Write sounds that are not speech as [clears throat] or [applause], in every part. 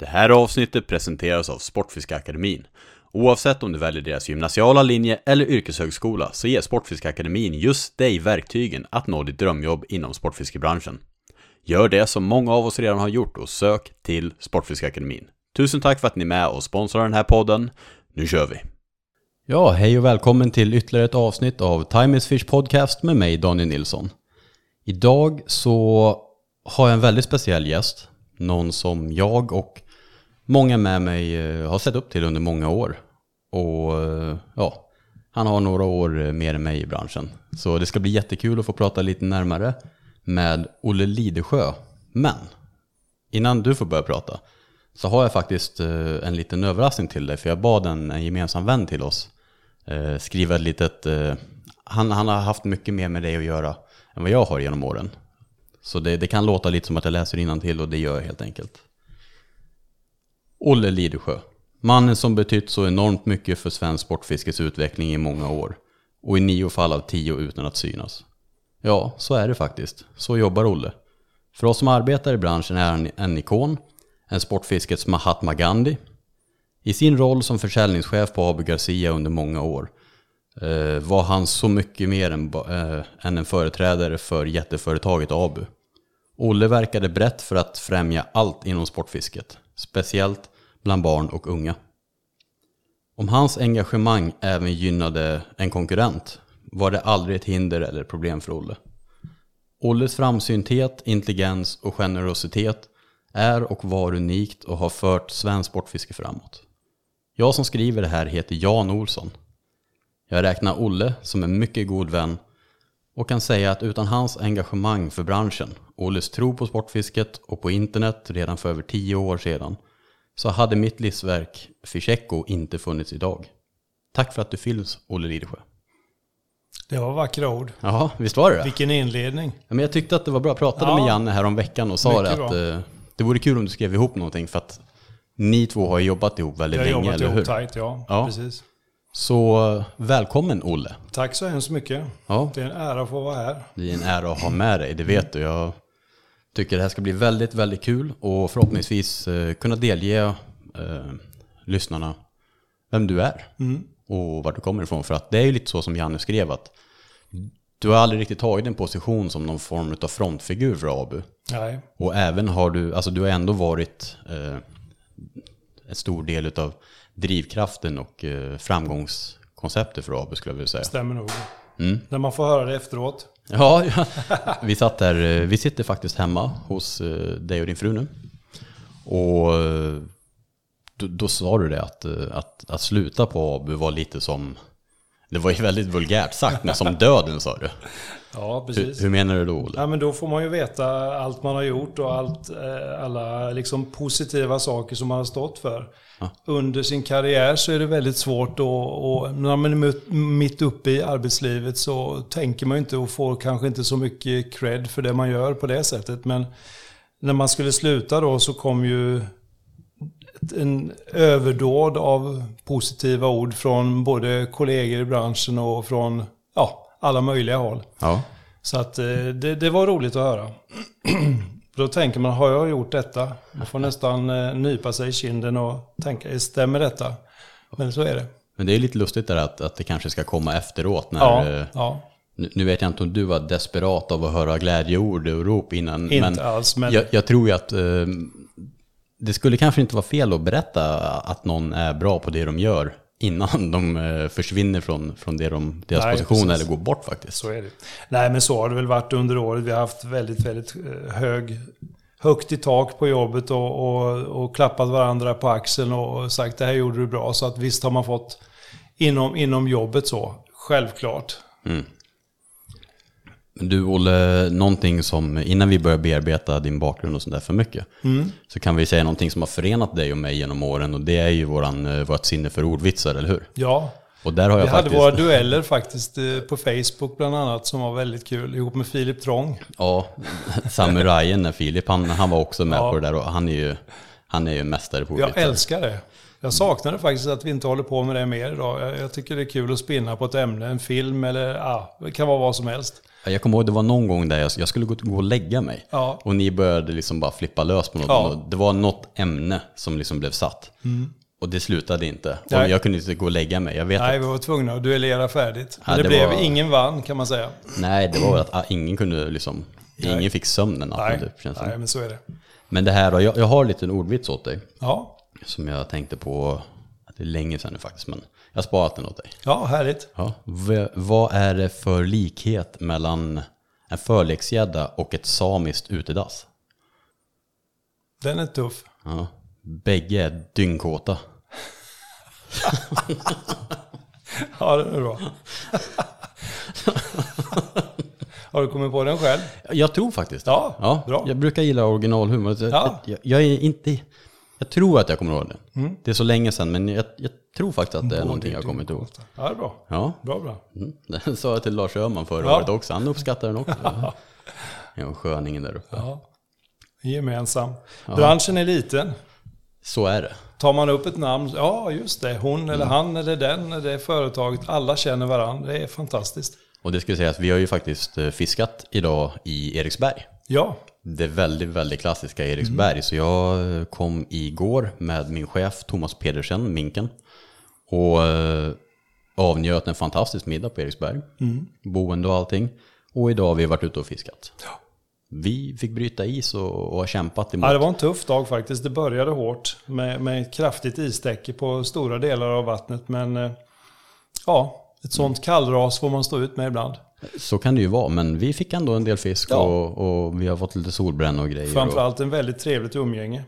Det här avsnittet presenteras av Sportfiskeakademin. Oavsett om du väljer deras gymnasiala linje eller yrkeshögskola så ger Sportfiskeakademin just dig verktygen att nå ditt drömjobb inom sportfiskebranschen. Gör det som många av oss redan har gjort och sök till Sportfiskeakademin. Tusen tack för att ni är med och sponsrar den här podden. Nu kör vi! Ja, hej och välkommen till ytterligare ett avsnitt av Time is Fish Podcast med mig Daniel Nilsson. Idag så har jag en väldigt speciell gäst. Någon som jag och många med mig eh, har sett upp till under många år. Och eh, ja, han har några år eh, mer än mig i branschen. Så det ska bli jättekul att få prata lite närmare med Olle Lidesjö. Men innan du får börja prata så har jag faktiskt en liten överraskning till dig. För jag bad en, en gemensam vän till oss skriva ett litet... Han, han har haft mycket mer med dig att göra än vad jag har genom åren. Så det, det kan låta lite som att jag läser till och det gör jag helt enkelt. Olle Lidesjö. Mannen som betytt så enormt mycket för svensk sportfiskes utveckling i många år. Och i nio fall av tio utan att synas. Ja, så är det faktiskt. Så jobbar Olle. För oss som arbetar i branschen är han en ikon, en sportfiskets Mahatma Gandhi. I sin roll som försäljningschef på AB Garcia under många år eh, var han så mycket mer än, eh, än en företrädare för jätteföretaget ABU. Olle verkade brett för att främja allt inom sportfisket, speciellt bland barn och unga. Om hans engagemang även gynnade en konkurrent var det aldrig ett hinder eller problem för Olle. Olles framsynthet, intelligens och generositet är och var unikt och har fört svensk sportfiske framåt. Jag som skriver det här heter Jan Olsson. Jag räknar Olle som en mycket god vän och kan säga att utan hans engagemang för branschen, Olles tro på sportfisket och på internet redan för över tio år sedan, så hade mitt livsverk Fischeco inte funnits idag. Tack för att du finns, Olle Lidesjö. Det var vackra ord. Ja, visst var det det? Vilken inledning. Ja, men jag tyckte att det var bra. Jag pratade ja, med Janne här om veckan och sa det att eh, det vore kul om du skrev ihop någonting för att ni två har jobbat ihop väldigt länge, eller hur? Vi har jobbat ihop tajt, ja. ja. Precis. Så välkommen Olle. Tack så hemskt mycket. Ja. Det är en ära att få vara här. Det är en ära att ha med dig, det vet du. Jag tycker det här ska bli väldigt, väldigt kul och förhoppningsvis eh, kunna delge eh, lyssnarna vem du är mm. och var du kommer ifrån. För att det är ju lite så som Janne skrev att du har aldrig riktigt tagit en position som någon form av frontfigur för ABU. Nej. Och även har du, alltså du har ändå varit eh, en stor del av drivkraften och eh, framgångskonceptet för ABU skulle jag vilja säga. Stämmer nog. Mm. När man får höra det efteråt. Ja, ja. vi satt där, eh, vi sitter faktiskt hemma hos eh, dig och din fru nu. Och eh, då, då sa du det att, att, att sluta på ABU var lite som, det var ju väldigt vulgärt sagt, men som döden sa du. Ja, precis. Hur, hur, menar du då, Olle? Ja, men då får man ju veta allt man har gjort och allt, alla liksom positiva saker som man har stått för under sin karriär så är det väldigt svårt och, och när man är mitt uppe i arbetslivet så tänker man inte och får kanske inte så mycket cred för det man gör på det sättet. Men när man skulle sluta då så kom ju en överdåd av positiva ord från både kollegor i branschen och från ja, alla möjliga håll. Ja. Så att eh, det, det var roligt att höra. [clears throat] då tänker man, har jag gjort detta? Man får nästan eh, nypa sig i kinden och tänka, stämmer detta? Men så är det. Men det är lite lustigt där att, att det kanske ska komma efteråt. När, ja, eh, ja. Nu, nu, vet jag inte om du var desperat av att höra glädjeord och rop innan. Inte men alls. Men... Jag, jag tror ju att eh, det skulle kanske inte vara fel att berätta att någon är bra på det de gör innan de eh, försvinner från, från det de, deras Nej, position precis. eller går bort faktiskt. Så är det. Nej, men så har det väl varit under året. Vi har haft väldigt, väldigt eh, hög, högt i tak på jobbet och, och, och klappat varandra på axeln och sagt det här gjorde du bra. Så att visst har man fått inom, inom jobbet så, självklart. Mm. Du Olle, någonting som, innan vi börjar bearbeta din bakgrund och sånt för mycket, mm. så kan vi säga någonting som har förenat dig och mig genom åren och det är ju våran, eh, vårt sinne för ordvitsar, eller hur? Ja. Och där har jag vi faktiskt... hade våra dueller faktiskt eh, på Facebook bland annat som var väldigt kul, ihop med Filip Trång. Ja, [laughs] samurajen, Filip, han, han var också med ja. på det där och han är ju, han är ju mästare på ordvitsar. Jag älskar det. Jag saknade faktiskt att vi inte håller på med det mer idag. Jag, jag tycker det är kul att spinna på ett ämne, en film eller ja, det kan vara vad som helst. Jag kommer ihåg det var någon gång där jag, jag skulle gå, gå och lägga mig. Ja. Och ni började liksom bara flippa lös på något. Ja. Det var något ämne som liksom blev satt. Och det slutade inte. Nej. jag kunde inte gå och lägga mig. Jag vet Nej, att, vi var tvungna att duellera färdigt. Men Ja, det, det blev var- ingen vann kan man säga. nej, det var väl att ah, ingen kunde liksom, ingen fick sömn den natten Nej, typ, känns som. Nej men så är det. Men det här då, jag, jag har lite en ordvits åt dig. Ja, Som jag tänkte på, det är länge sedan nu faktiskt, men jag har sparat den åt dig. ja härligt. Ja. V- vad är det för likhet mellan en förleksgädda och ett samiskt utedass? Den är tuff. Ja. Bägge är dyngkåta. [laughs] Ja, den är bra. [laughs] Har du kommit på den själv? Jag tror faktiskt det. Ja, bra. Jag brukar gilla originalhumor. Jag, Ja. jag, jag är inte... Jag tror att jag kommer ihåg det. Mm. Det är så länge sedan, men jag, jag tror faktiskt att det är någonting jag kommit ihåg. Ja, det är bra. Ja, Bra, bra. mm. [laughs] den sa jag till Lars Öhman förra Ja. året också. Han uppskattar den också. [laughs] Ja, sköningen där uppe. Ja. Gemensam. Branschen är liten. Så är det. Tar man upp ett namn, ja just det, hon eller han eller den, det är företaget, alla känner varandra. Det är fantastiskt. Och det ska sägas, vi har ju faktiskt eh, fiskat idag i Eriksberg. Ja, Det väldigt, väldigt klassiska Eriksberg. Så jag kom igår med min chef Thomas Pedersen, Minken. Och eh, avnjöt en fantastisk middag på Eriksberg. Boende och allting. Och idag har vi varit ute och fiskat. Vi fick bryta is och, och har kämpat emot. Ja, det var en tuff dag faktiskt. Det började hårt med, med ett kraftigt istäcke på stora delar av vattnet. Men eh, ja, ett sånt kallras får man stå ut med ibland. Så kan det ju vara, men vi fick ändå en del fisk Ja. och, och vi har fått lite solbränna och grejer. Och, Framförallt en väldigt trevligt umgänge.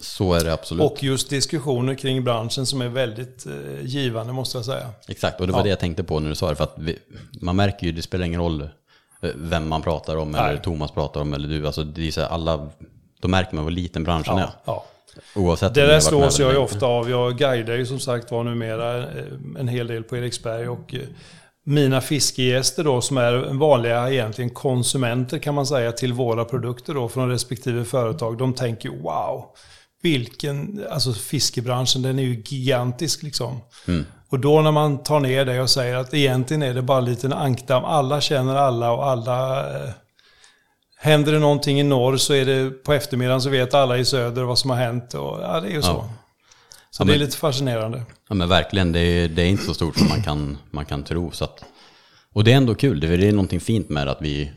Så är det absolut. Och just diskussioner kring branschen som är väldigt eh, givande måste jag säga. Exakt, och det var Ja. det jag tänkte på när du sa det. För att vi, man märker ju, det spelar ingen roll eh, vem man pratar om, eller Nej. Thomas pratar om, eller du. Alltså, det är så här, alla, då märker man vad liten branschen Ja, är. ja. Oavsett Det där slås jag ju eller ofta av. Jag guidar ju som sagt var numera eh, en hel del på Eriksberg. Och eh, mina fiskegäster då som är vanliga egentligen konsumenter kan man säga till våra produkter då från respektive företag. De tänker wow, vilken, alltså fiskebranschen den är ju gigantisk liksom. Och då när man tar ner det och säger att egentligen är det bara en liten ankdamm. Alla känner alla och alla eh, Händer det någonting i norr så är det på eftermiddagen så vet alla i söder vad som har hänt. Och, ja, det är ju så. Ja. Så Ja, det är men- lite fascinerande. Ja men verkligen, det är, det är inte så stort som man kan, man kan tro. Så att, och det är ändå kul, det är, det är någonting fint med att vi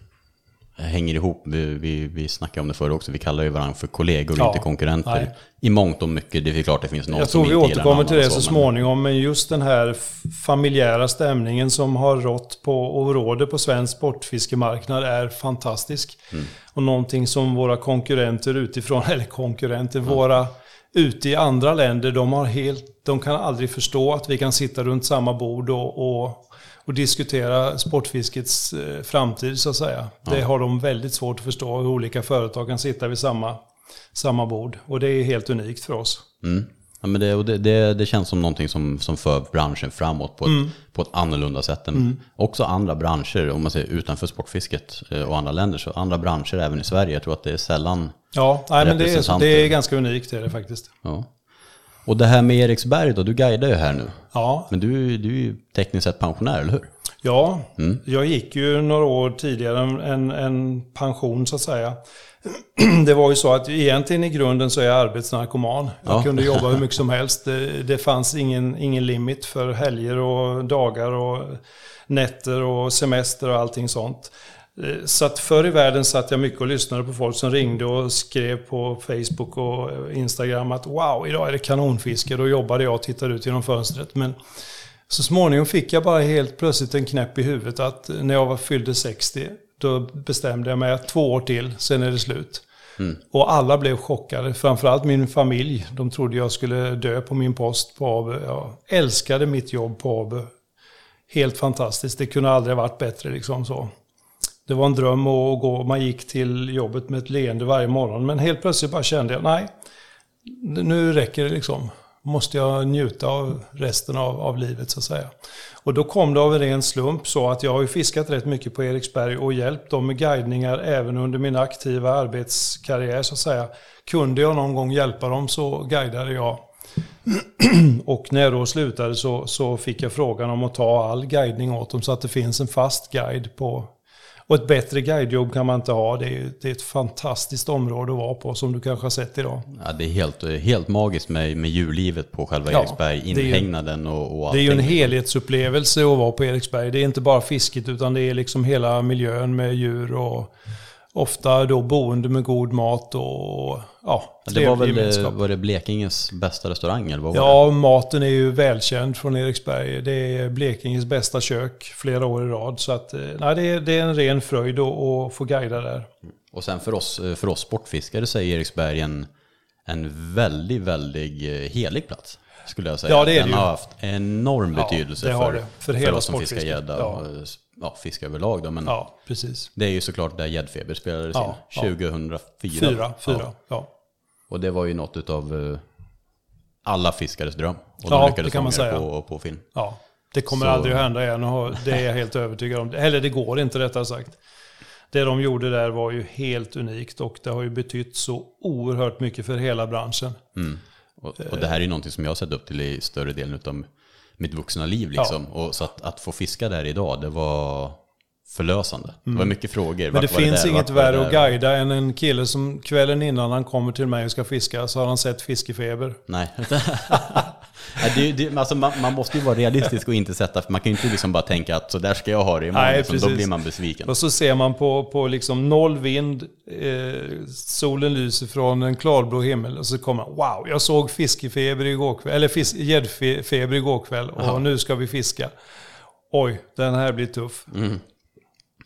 hänger ihop. Vi, vi, vi snackade om det förr också, vi kallar ju varandra för kollegor och Ja, inte konkurrenter. nej. I mångt och mycket, det är klart det finns någon Jag som tror vi återkommer till det så men- småningom. Men just den här familjära stämningen som har rått på och råder på svensk sportfiskemarknad är fantastisk. Mm. Och någonting som våra konkurrenter utifrån, [laughs] eller konkurrenter, våra ute i andra länder, de, har helt, de kan aldrig förstå att vi kan sitta runt samma bord och, och, och diskutera sportfiskets eh, framtid så att säga. Det har de väldigt svårt att förstå hur olika företag kan sitta vid samma, samma bord. Och det är helt unikt för oss. Mm. Ja, men det, och det, det, det känns som någonting som, som för branschen framåt på ett, Mm. på ett annorlunda sätt. Än Också andra branscher, om man säger utanför sportfisket eh, och andra länder, så andra branscher även i Sverige. Jag tror att det är sällan... Ja, nej, men det är, det är ganska unikt det är det faktiskt. Ja. Och det här med Eriksberg då, du guidar ju här nu. Ja, Men du, du är ju tekniskt sett pensionär, eller hur? ja jag gick ju några år tidigare en, en, en pension så att säga. [clears throat] Det var ju så att egentligen i grunden så är jag arbetsnarkoman. Jag Ja. kunde jobba hur mycket som [laughs] helst. Det, det fanns ingen, ingen limit för helger och dagar och nätter och semester och allting sånt. Eh, Så att förr i världen satt jag mycket och lyssnade på folk som ringde och skrev på Facebook och Instagram att wow, idag är det kanonfiske. Då jobbade jag och tittade ut genom fönstret. Men så småningom fick jag bara helt plötsligt en knäpp i huvudet att när jag var fyllde 60 då bestämde jag mig att två år till, sen är det slut. Och alla blev chockade, framförallt min familj. De trodde jag skulle dö på min post på AB. Jag älskade mitt jobb på AB. Helt fantastiskt, det kunde aldrig ha varit bättre liksom så. Det var en dröm att gå, man gick till jobbet med ett leende varje morgon. Men helt plötsligt bara kände jag, nej, nu räcker det liksom. Måste jag njuta av resten av, av livet så att säga. Och då kom det av en ren slump så att jag har ju fiskat rätt mycket på Eriksberg och hjälpt dem med guidningar även under min aktiva arbetskarriär så att säga. Kunde jag någon gång hjälpa dem så guidade jag. [clears throat] Och när jag då slutade så, så fick jag frågan om att ta all guidning åt dem så att det finns en fast guide på och ett bättre guidejobb kan man inte ha. Det är, det är ett fantastiskt område att vara på som du kanske har sett idag. Ja, det är helt, helt magiskt med, med djurlivet på själva Ja, Eriksberg, inhägnaden och, och Det är ju en allting. helhetsupplevelse att vara på Eriksberg. Det är inte bara fisket utan det är liksom hela miljön med djur och ofta då boende med god mat och ja, Det var väl gemenskap. var det Blekinges bästa restaurang eller vad var det? Ja, maten är ju välkänd från Eriksberg. Det är Blekinges bästa kök flera år i rad. Så att, eh, nej, det, är, det är en ren fröjd att, få guida där. Och sen för oss, för oss sportfiskare så är Eriksberg en, en väldigt, väldigt eh, helig plats. Skulle jag säga. Ja, det är det Den ju. har haft enorm Ja, betydelse det har för, det. För hela oss som fiskar gädda Ja. Eh, ja, fisk överlag. Då. Men Ja, precis. det är ju såklart där gäddfeber spelades Ja, in. ja. 2004. Fyra, fyra. Ja. Och det var ju något av alla fiskares dröm. Och Ja, de det kan man säga. på, på film. Ja, det kommer Så- aldrig att hända igen. och Det är jag helt övertygad om. Eller det går inte rättare sagt. Det de gjorde där var ju helt unikt och det har ju betytt så oerhört mycket för hela branschen. Mm. Och, och det här är ju någonting som jag har sett upp till i större delen av mitt vuxna liv. Liksom. Och så att, att få fiska där idag, det var förlösande. Det var mycket frågor. Mm. Men Vart det finns där? inget det värre att guida än en kille som kvällen innan han kommer till mig och ska fiska så har han sett fiskefeber. [laughs] Nej. Det, det, alltså man, man måste ju vara realistisk och inte sätta, för man kan ju inte liksom bara tänka att så där ska jag ha det imorgon. Nej, liksom, då blir man besviken. Och så ser man på, på liksom noll vind, eh, solen lyser från en klarblå himmel och så kommer man, wow, jag såg fiskefeber igår kväll, eller gäddfeber igår kväll och nu ska vi fiska. Oj, den här blir tuff.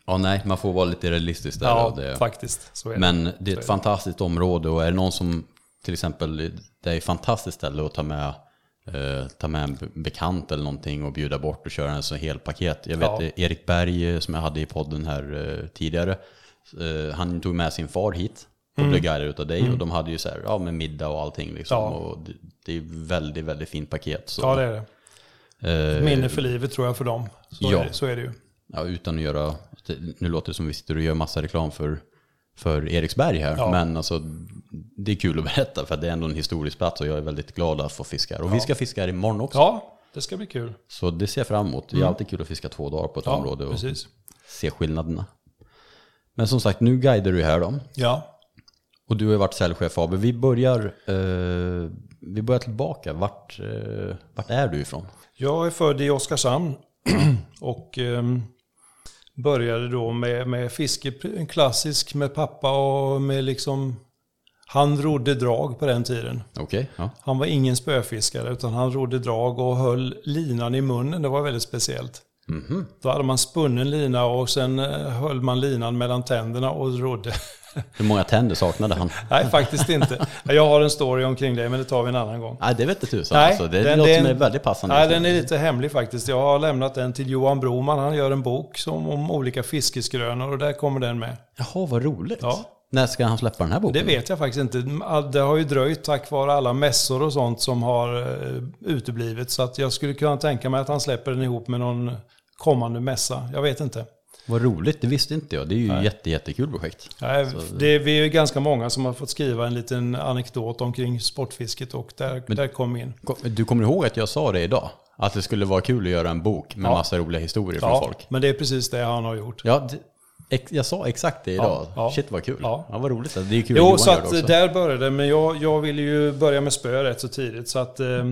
Ja, nej, man får vara lite realistisk där. Ja, det, faktiskt. Är det. Men det är ett fantastiskt område och är det någon som till exempel, det är ett fantastiskt ställe att ta med, eh, ta med en bekant eller någonting och bjuda bort och köra en så hel paket. Jag vet Ja. eh, Erik Berg eh, som jag hade i podden här eh, tidigare, eh, han tog med sin far hit och blev guidad utav dig och de hade ju så här, ja med middag och allting liksom. Mm. Ja. Och det, det är väldigt, väldigt fint paket. Så, Ja, det är det. eh, Minne för livet tror jag för dem. Så, Ja. är, det, så är det ju. Ja, utan att göra, nu låter det som vi sitter och gör massa reklam för, för Eriksberg här, Ja. men alltså, det är kul att berätta för det är ändå en historisk plats och jag är väldigt glad att få fiska här. Och vi ska fiska här imorgon också, Ja, det ska bli kul. så det ser jag fram emot. Det är alltid kul att fiska två dagar på ett Mm. Ja, område och precis. se skillnaderna. Men som sagt, nu guidar du här då. Ja, Och du har varit säljchef Faber. Vi börjar, eh, vi börjar tillbaka. Vart, eh, vart är du ifrån? jag är född i Oskarshamn [clears throat] och ehm, började då med, med fiske, en klassisk med pappa och med liksom... Han rodde drag på den tiden. Okej, ja. Han var ingen spöfiskare utan han rodde drag och höll linan i munnen. Det var väldigt speciellt. Mhm. Då hade man spunnen lina och sen eh, höll man linan mellan tänderna och rodde. [laughs] Hur många tänder saknade han? [laughs] Nej, faktiskt inte. Jag har en story omkring det, men det tar vi en annan gång. Nej, det vet inte tusan. Nej, alltså. Det den- låter den- som en väldigt passande. Nej, den är lite hemlig faktiskt. Jag har lämnat den till Johan Broman. Han gör en bok som, om olika fiskesgrönor och där kommer den med. Jaha, vad roligt. Ja. När ska han släppa den här boken? Det vet jag faktiskt inte. Det har ju dröjt tack vare alla mässor och sånt som har eh, uteblivit. Så att jag skulle kunna tänka mig att han släpper den ihop med någon kommande mässa. Jag vet inte. Vad roligt, det visste inte jag. Det är ju ett jätte, jättekul projekt. Nej, det, vi är ju ganska många som har fått skriva en liten anekdot omkring sportfisket och där, där kom in. Du kommer ihåg att jag sa det idag? Att det skulle vara kul att göra en bok med Ja. massa roliga historier från Ja, folk. men det är precis det han har gjort. Ja, det, ex, jag sa exakt det idag. ja. Shit vad kul. Ja. Ja. vad roligt. Det är kul att Jo, Johan så gör att det också. där började det. Men jag, jag ville ju börja med spö rätt så tidigt. Så att eh,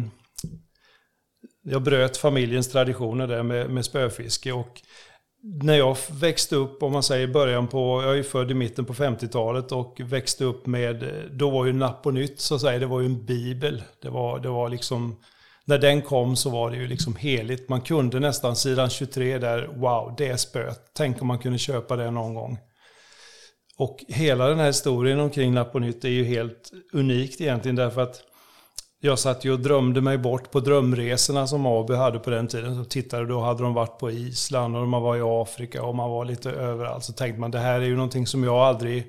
jag bröt familjens traditioner där med, med spöfiske. Och när jag växte upp, om man säger början på, jag är ju född i mitten på 50-talet och växte upp med, då var ju Napp och Nytt så att säga, det var ju en bibel. Det var, det var liksom, när den kom så var det ju liksom heligt. Man kunde nästan sidan 23 där, wow, det är spöet. Tänk om man kunde köpa det någon gång. Och hela den här historien omkring Napp och Nytt är ju helt unikt egentligen därför att jag satt ju och drömde mig bort på drömresorna som AB hade på den tiden. Så tittade då hade de varit på Island och man var i Afrika och man var lite överallt. Så tänkte man det här är ju någonting som jag aldrig...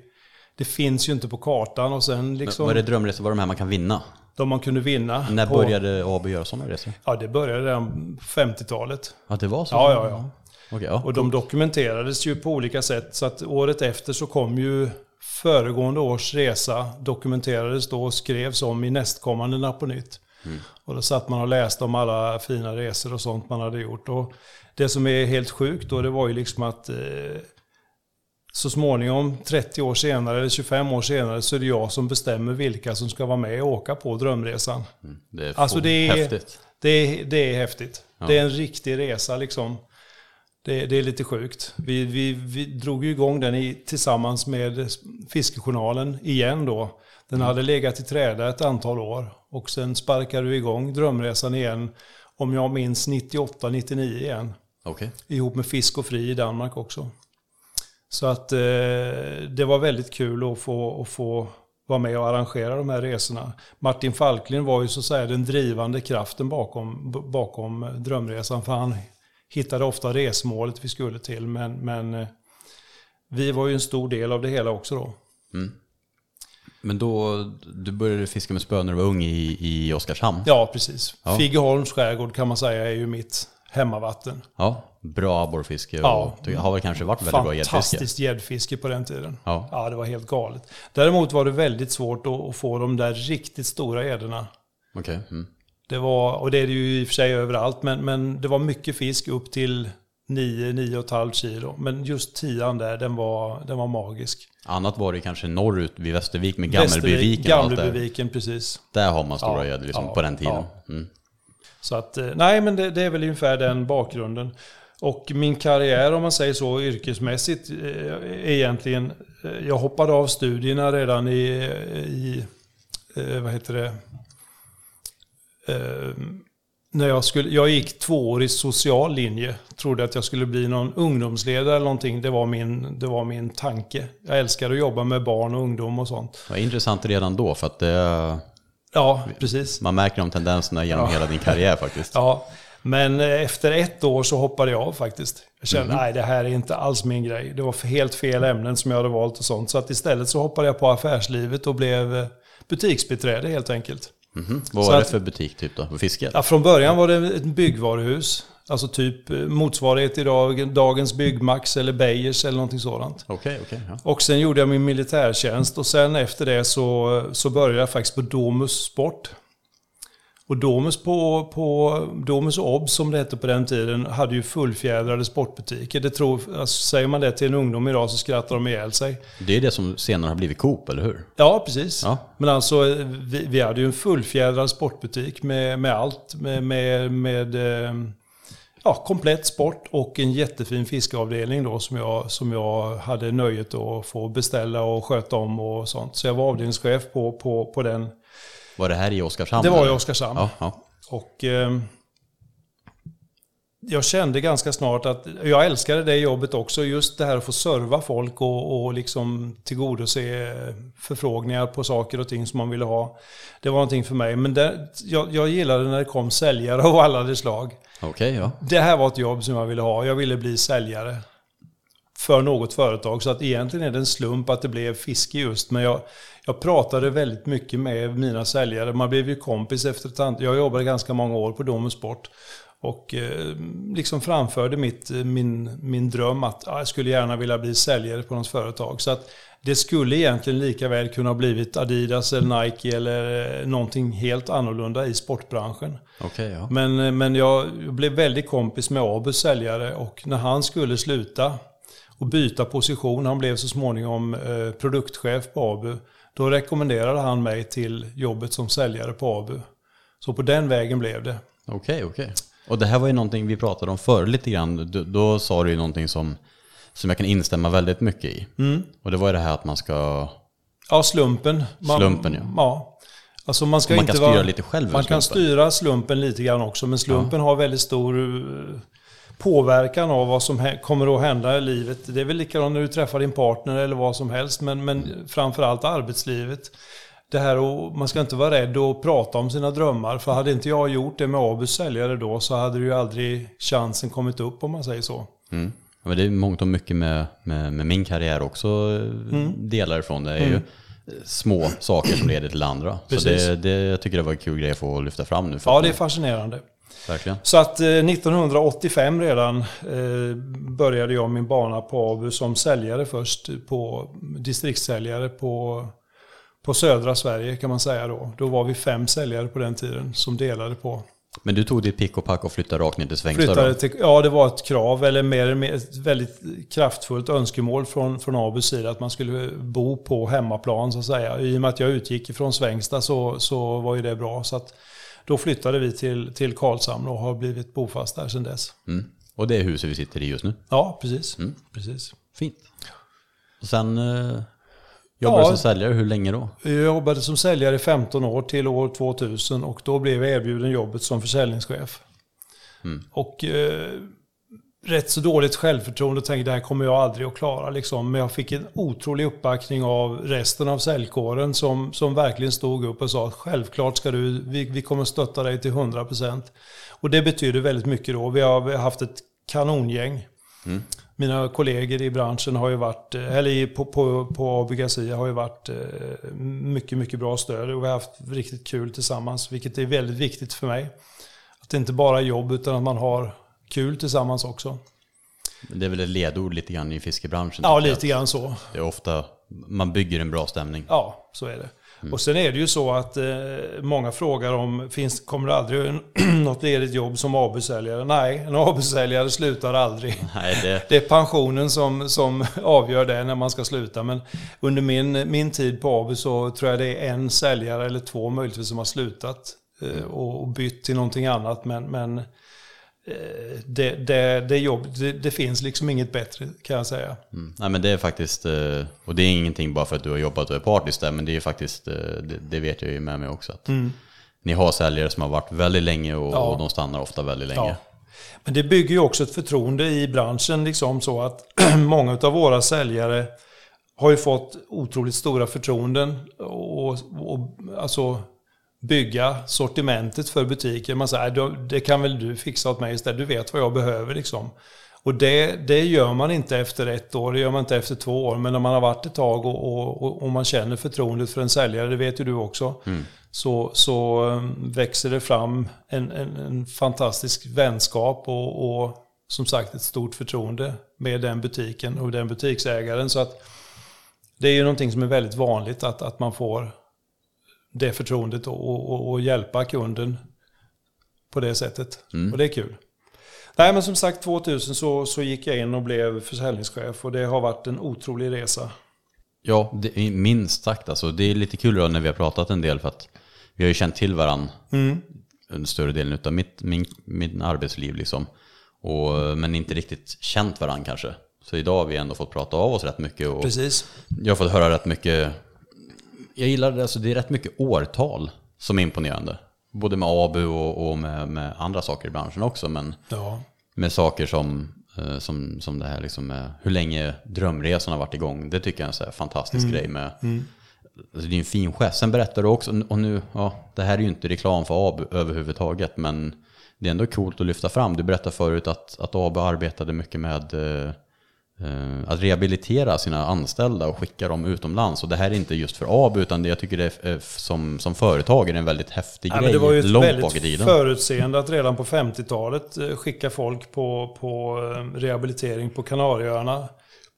Det finns ju inte på kartan och sen liksom... Var det drömresor, var de här man kan vinna? De man kunde vinna. När på, började AB göra sådana resor? Ja, det började redan på 50-talet. Ja, det var så? Ja, ja, ja. Okej, ja. Och de dokumenterades ju på olika sätt. Så att året efter så kom ju föregående års resa dokumenterades då och skrevs om i nästkommande Napp på nytt. Och då satt man och läste om alla fina resor och sånt man hade gjort. Och det som är helt sjukt då det var ju liksom att eh, så småningom, 30 år senare eller 25 år senare, så är det jag som bestämmer vilka som ska vara med och åka på drömresan. Mm, det är Alltså, det är- häftigt. Det är, det är häftigt. Det är en riktig resa liksom. Det, det är lite sjukt. Vi, vi, vi drog ju igång den i, tillsammans med Fiskejournalen igen då. Den hade legat i träda ett antal år. Och sen sparkade vi igång Drömresan igen, om jag minns 98-99 igen. Okej. Ihop med Fisk och Fri i Danmark också. Så att eh, det var väldigt kul att få, att få vara med och arrangera de här resorna. Martin Falklin var ju så att säga den drivande kraften bakom, bakom drömresan. För han hittade ofta resmålet vi skulle till. Men, men eh, vi var ju en stor del av det hela också då. Men då, du började fiska med spö när du var ung i, i Oskarshamn? Ja, precis. Ja. Figeholms skärgård kan man säga är ju mitt hemmavatten. Ja, bra abborrfiske och Ja. det har väl kanske varit väldigt bra gäddfiske? Fantastiskt gäddfiske på den tiden. Ja. ja, det var helt galet. Däremot var det väldigt svårt att, få de där riktigt stora gäddorna. Okej. Mm. Det var, och det är det ju i och för sig överallt, men, men det var mycket fisk upp till 9-9,5 kilo. Men just tian där, den var, den var magisk. Annat var det kanske norrut vid Västervik med Gammelbyviken. Gamlebyviken, precis. Där har man stora Ja, liksom, ja, på den tiden. ja. Mm. Så att, eh, nej men det, det är väl ungefär den bakgrunden. Och min karriär om man säger så yrkesmässigt eh, är egentligen, eh, jag hoppade av studierna redan i, i vad heter det, när jag, skulle, jag gick två år i social linje. Trodde att jag skulle bli någon ungdomsledare eller någonting. Det var min, det var min tanke. Jag älskar att jobba med barn och ungdom och sånt. Det var intressant redan då för att det, Ja, precis. man märker de tendenserna genom hela din karriär faktiskt. [laughs] Ja, men eh, efter ett år så hoppade jag av faktiskt. Jag kände, nej det här är inte alls min grej. Det var helt fel ämnen som jag hade valt och sånt. Så att istället så hoppade jag på affärslivet och blev eh, butiksbiträde helt enkelt. Mhm. Vad Så var det för butik typ då? För fiske? Ja, från början var det ett byggvaruhus. Alltså typ eh, motsvarighet till dag, dagens Byggmax eller Beijers eller någonting sådant. Okej, okej. ja. Och sen gjorde jag min militärtjänst och sen efter det så, så började jag faktiskt på Domus Sport. Och Domus, på, på, Domus Obs som det hette på den tiden hade ju fullfjädrade sportbutiker. Det tror, alltså, säger man det till en ungdom idag så skrattar de ihjäl sig. Det är det som senare har blivit Coop, eller hur? Ja, precis. Ja. Men alltså, vi, vi hade ju en fullfjädrad sportbutik med, med allt. Med, med, med eh, ja, komplett sport och en jättefin fiskeavdelning då som jag, som jag hade nöjet att få beställa och sköta om och sånt. Så jag var avdelningschef på, på, på den. Var det här i Oskarshamn? Det var i? Oskarshamn. Ja, ja. Och eh, jag kände ganska snart att jag älskade det jobbet också. Just det här att få serva folk och, och liksom tillgodose förfrågningar på saker och ting som man ville ha. Det var någonting för mig. Men det, jag, jag gillade när det kom säljare av alla de slag. Okej, ja. Det här var ett jobb som jag ville ha. Jag ville bli säljare för något företag. Så att egentligen är det en slump att det blev fiske just. Men jag, jag pratade väldigt mycket med mina säljare. Man blev ju kompis efter ett antal... Jag jobbade ganska många år på Domus Sport. Och eh, liksom framförde mitt, min, min dröm att ah, jag skulle gärna vilja bli säljare på något företag. Så att det skulle egentligen lika väl kunna ha blivit Adidas eller Nike eller eh, någonting helt annorlunda i sportbranschen. Okej, ja. Men, men jag blev väldigt kompis med Abus säljare och när han skulle sluta och byta position, han blev så småningom eh, produktchef på Abu, då rekommenderade han mig till jobbet som säljare på Abu. Så på den vägen blev det. Okej, okej. Och det här var ju någonting vi pratade om förr lite grann. Då, då sa du ju någonting som, som jag kan instämma väldigt mycket i. Mm. Och det var ju det här att man ska... Ja, slumpen. Man, Slumpen, ja. ja. Alltså man ska Man inte kan styra vara, lite själv Man kan slumpen. styra slumpen lite grann också, men slumpen har väldigt stor eh, påverkan av vad som kommer att hända i livet. Det är väl likadant när du träffar din partner eller vad som helst, men, men framförallt arbetslivet. Det här och man ska inte vara rädd att prata om sina drömmar, för hade inte jag gjort det med Abus säljare då så hade ju aldrig chansen kommit upp om man säger så. Mm. Men det är mångt och mycket med, med, med min karriär också mm. delar ifrån. Det är ju små saker som leder till andra. Så Precis. det, det, jag tycker det var en kul grej att få lyfta fram nu. Ja, det är fascinerande. Verkligen. Så att eh, 1985 redan eh, började jag min bana på ABU som säljare först, på distriktssäljare på, på södra Sverige kan man säga då. Då var vi fem säljare på den tiden som delade på Men du tog ditt pick och pack och flyttade rakt ner till Svängsta till, ja, det var ett krav, eller mer, mer ett väldigt kraftfullt önskemål från, från Abus sida att man skulle bo på hemmaplan så att säga. I och med att jag utgick ifrån Svängsta så, så var ju det bra. Så att då flyttade vi till, till Karlshamn och har blivit bofast där sedan dess. Mm. Och det är huset vi sitter i just nu. Ja, precis. precis. Fint. Och sen eh, jobbade Ja. som säljare, hur länge då? Jag jobbade som säljare i 15 år till år 2000 och då blev jag erbjuden jobbet som försäljningschef. Och eh, rätt så dåligt självförtroende och tänkte det här kommer jag aldrig att klara. Liksom. Men jag fick en otrolig uppbackning av resten av säljkåren som, som verkligen stod upp och sa att självklart ska du, vi, vi kommer stötta dig till 100%. Och det betyder väldigt mycket då. Vi har, haft ett kanongäng. Mina kollegor i branschen har ju varit, eller på, på, på har ju varit eh, mycket, mycket bra stöd och vi har haft riktigt kul tillsammans, vilket är väldigt viktigt för mig. Att det inte bara är jobb utan att man har kul tillsammans också. Det är väl ett ledord lite grann i fiskebranschen. Ja, lite grann så. Det är ofta, man bygger en bra stämning. Ja, så är det. Och sen är det ju så att eh, många frågar om, finns, kommer det aldrig [clears throat] något ledigt jobb som AB-säljare? Nej, en AB-säljare slutar aldrig. [laughs] Nej, det, Det är pensionen som, som [laughs] avgör det när man ska sluta. Men under min, min tid på AB så tror jag det är en säljare eller två möjligtvis som har slutat eh, och, och bytt till någonting annat. Men, men det, det, det, jobb, det, det finns liksom inget bättre kan jag säga. mm. Nej, men det är faktiskt, eh, och det är ingenting bara för att du har jobbat och är partisk där, men det är faktiskt, eh, det, det vet jag ju med mig också. Att Ni har säljare som har varit väldigt länge och, Mm. Ja. och de stannar ofta väldigt länge. Ja. Men det bygger ju också ett förtroende i branschen liksom så att [clears throat] många av våra säljare har ju fått otroligt stora förtroenden och, och alltså bygga sortimentet för butiken. Man säger, "Då- det kan väl du fixa åt mig istället, du vet vad jag behöver liksom. Och det, det gör man inte efter ett år, det gör man inte efter två år. Men när man har varit ett tag och, och, och, man känner förtroendet för en säljare, det vet ju du också. Så, så um, växer det fram en, en, en fantastisk vänskap och, och som sagt ett stort förtroende med den butiken och den butiksägaren. Så att det är ju någonting som är väldigt vanligt att, att man får det förtroendet och, och, och hjälpa kunden på det sättet. Och det är kul. Nej men som sagt 2000 så, så gick jag in och blev försäljningschef och det har varit en otrolig resa. Ja, det minst sagt alltså. Det är lite kul då när vi har pratat en del för att vi har ju känt till varandra under större delen av mitt min, min arbetsliv liksom. Och, men inte riktigt känt varandra kanske. Så idag har vi ändå fått prata av oss rätt mycket och Precis. jag har fått höra rätt mycket. Jag gillar det, alltså det är rätt mycket årtal som är imponerande. Både med ABU och, och med, med andra saker i branschen också. Men Ja. med saker som, eh, som, som det här liksom hur länge drömresan har varit igång. Det tycker jag är en så fantastisk grej med. Alltså det är en fin gest. Sen berättar du också, och nu, ja, det här är ju inte reklam för AB överhuvudtaget, men det är ändå coolt att lyfta fram. Du berättade förut att, att AB arbetade mycket med eh, att rehabilitera sina anställda och skicka dem utomlands. Och det här är inte just för AB, utan det, jag tycker det är, eh, som, som företag är det en väldigt häftig Ja, grej det var ju långt bak i väldigt tiden. förutseende att redan på 50-talet eh, skicka folk på, på eh, rehabilitering på Kanarieöarna.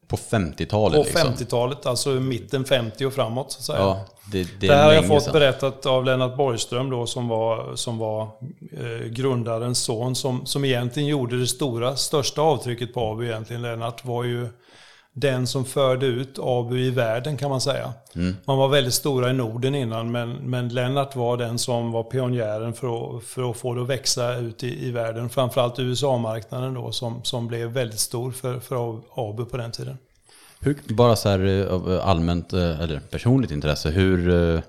På 50-talet På liksom. 50-talet, alltså mitten 50 och framåt så att säga. Ja, det, det Det är här har jag fått sedan. berättat av Lennart Borgström då som var, som var eh, grundarens son som, som egentligen gjorde det stora, största avtrycket på ABU egentligen. Lennart var ju den som förde ut ABU i världen kan man säga. Man var väldigt stora i Norden innan men, men Lennart var den som var pionjären för att, för att få det att växa ut i, i världen. Framförallt USA-marknaden då som, som blev väldigt stor för, för ABU på den tiden. Hur, bara så här eh, av allmänt, eh, eller personligt intresse, hur, eh,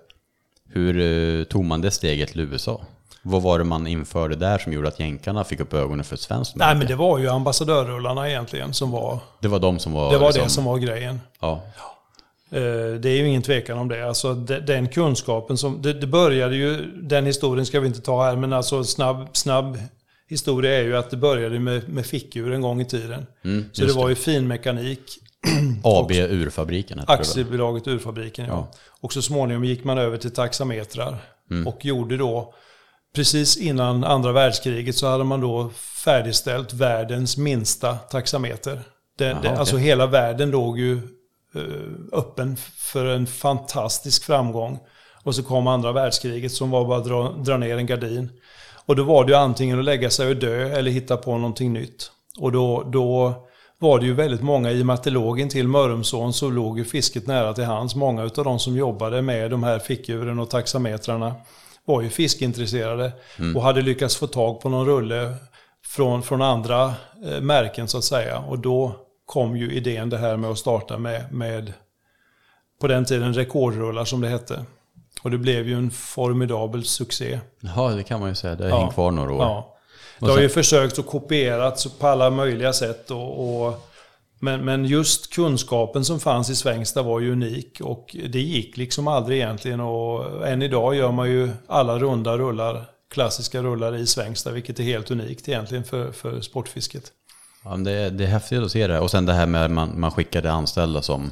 hur eh, tog man det steget till USA? Vad var det man införde där som gjorde att jänkarna fick upp ögonen för svenskt Nej märke? men det var ju ambassadörrullarna egentligen som var, Det var de som var... det var liksom, det som var grejen. Ja, Eh, Det är ju ingen tvekan om det. Alltså de- den kunskapen som... Det, började ju... Den historien ska vi inte ta här, men alltså snabb, snabb historia är ju att det började med, med fickur en gång i tiden. så det Mm, var ju finmekanik, [clears throat] AB Urfabriken hette aktiebolaget Urfabriken. Ja. Ja. Och så småningom gick man över till taxametrar. Mm. Och gjorde då... Precis innan andra världskriget så hade man då färdigställt världens minsta taxameter. Det, Jaha, det, okej. Alltså hela världen låg ju eh, öppen för en fantastisk framgång. Och så kom andra världskriget som var bara att dra, dra ner en gardin. Och då var det ju antingen att lägga sig och dö eller hitta på någonting nytt. Och då, då var det ju väldigt många, i och med att det låg intill Mörrumsån så låg ju fisket nära till hands. Många av de som jobbade med de här fickdjuren och taxametrarna var ju fiskintresserade mm. och hade lyckats få tag på någon rulle från, från andra eh, märken så att säga. Och då kom ju idén det här med att starta med, med på den tiden rekordrullar som det hette. Och det blev ju en formidabel succé. Ja, det kan man ju säga. Det har ja. hängt kvar några år. Ja. Det har ju försökt att kopierats på alla möjliga sätt. Och, och, men, men just kunskapen som fanns i Svängsta var ju unik. Och det gick liksom aldrig egentligen. Och än idag gör man ju alla runda rullar, klassiska rullar i Svängsta. Vilket är helt unikt egentligen för, för sportfisket. Ja, det, är, det är häftigt att se det. Och sen det här med att man, man skickade anställda som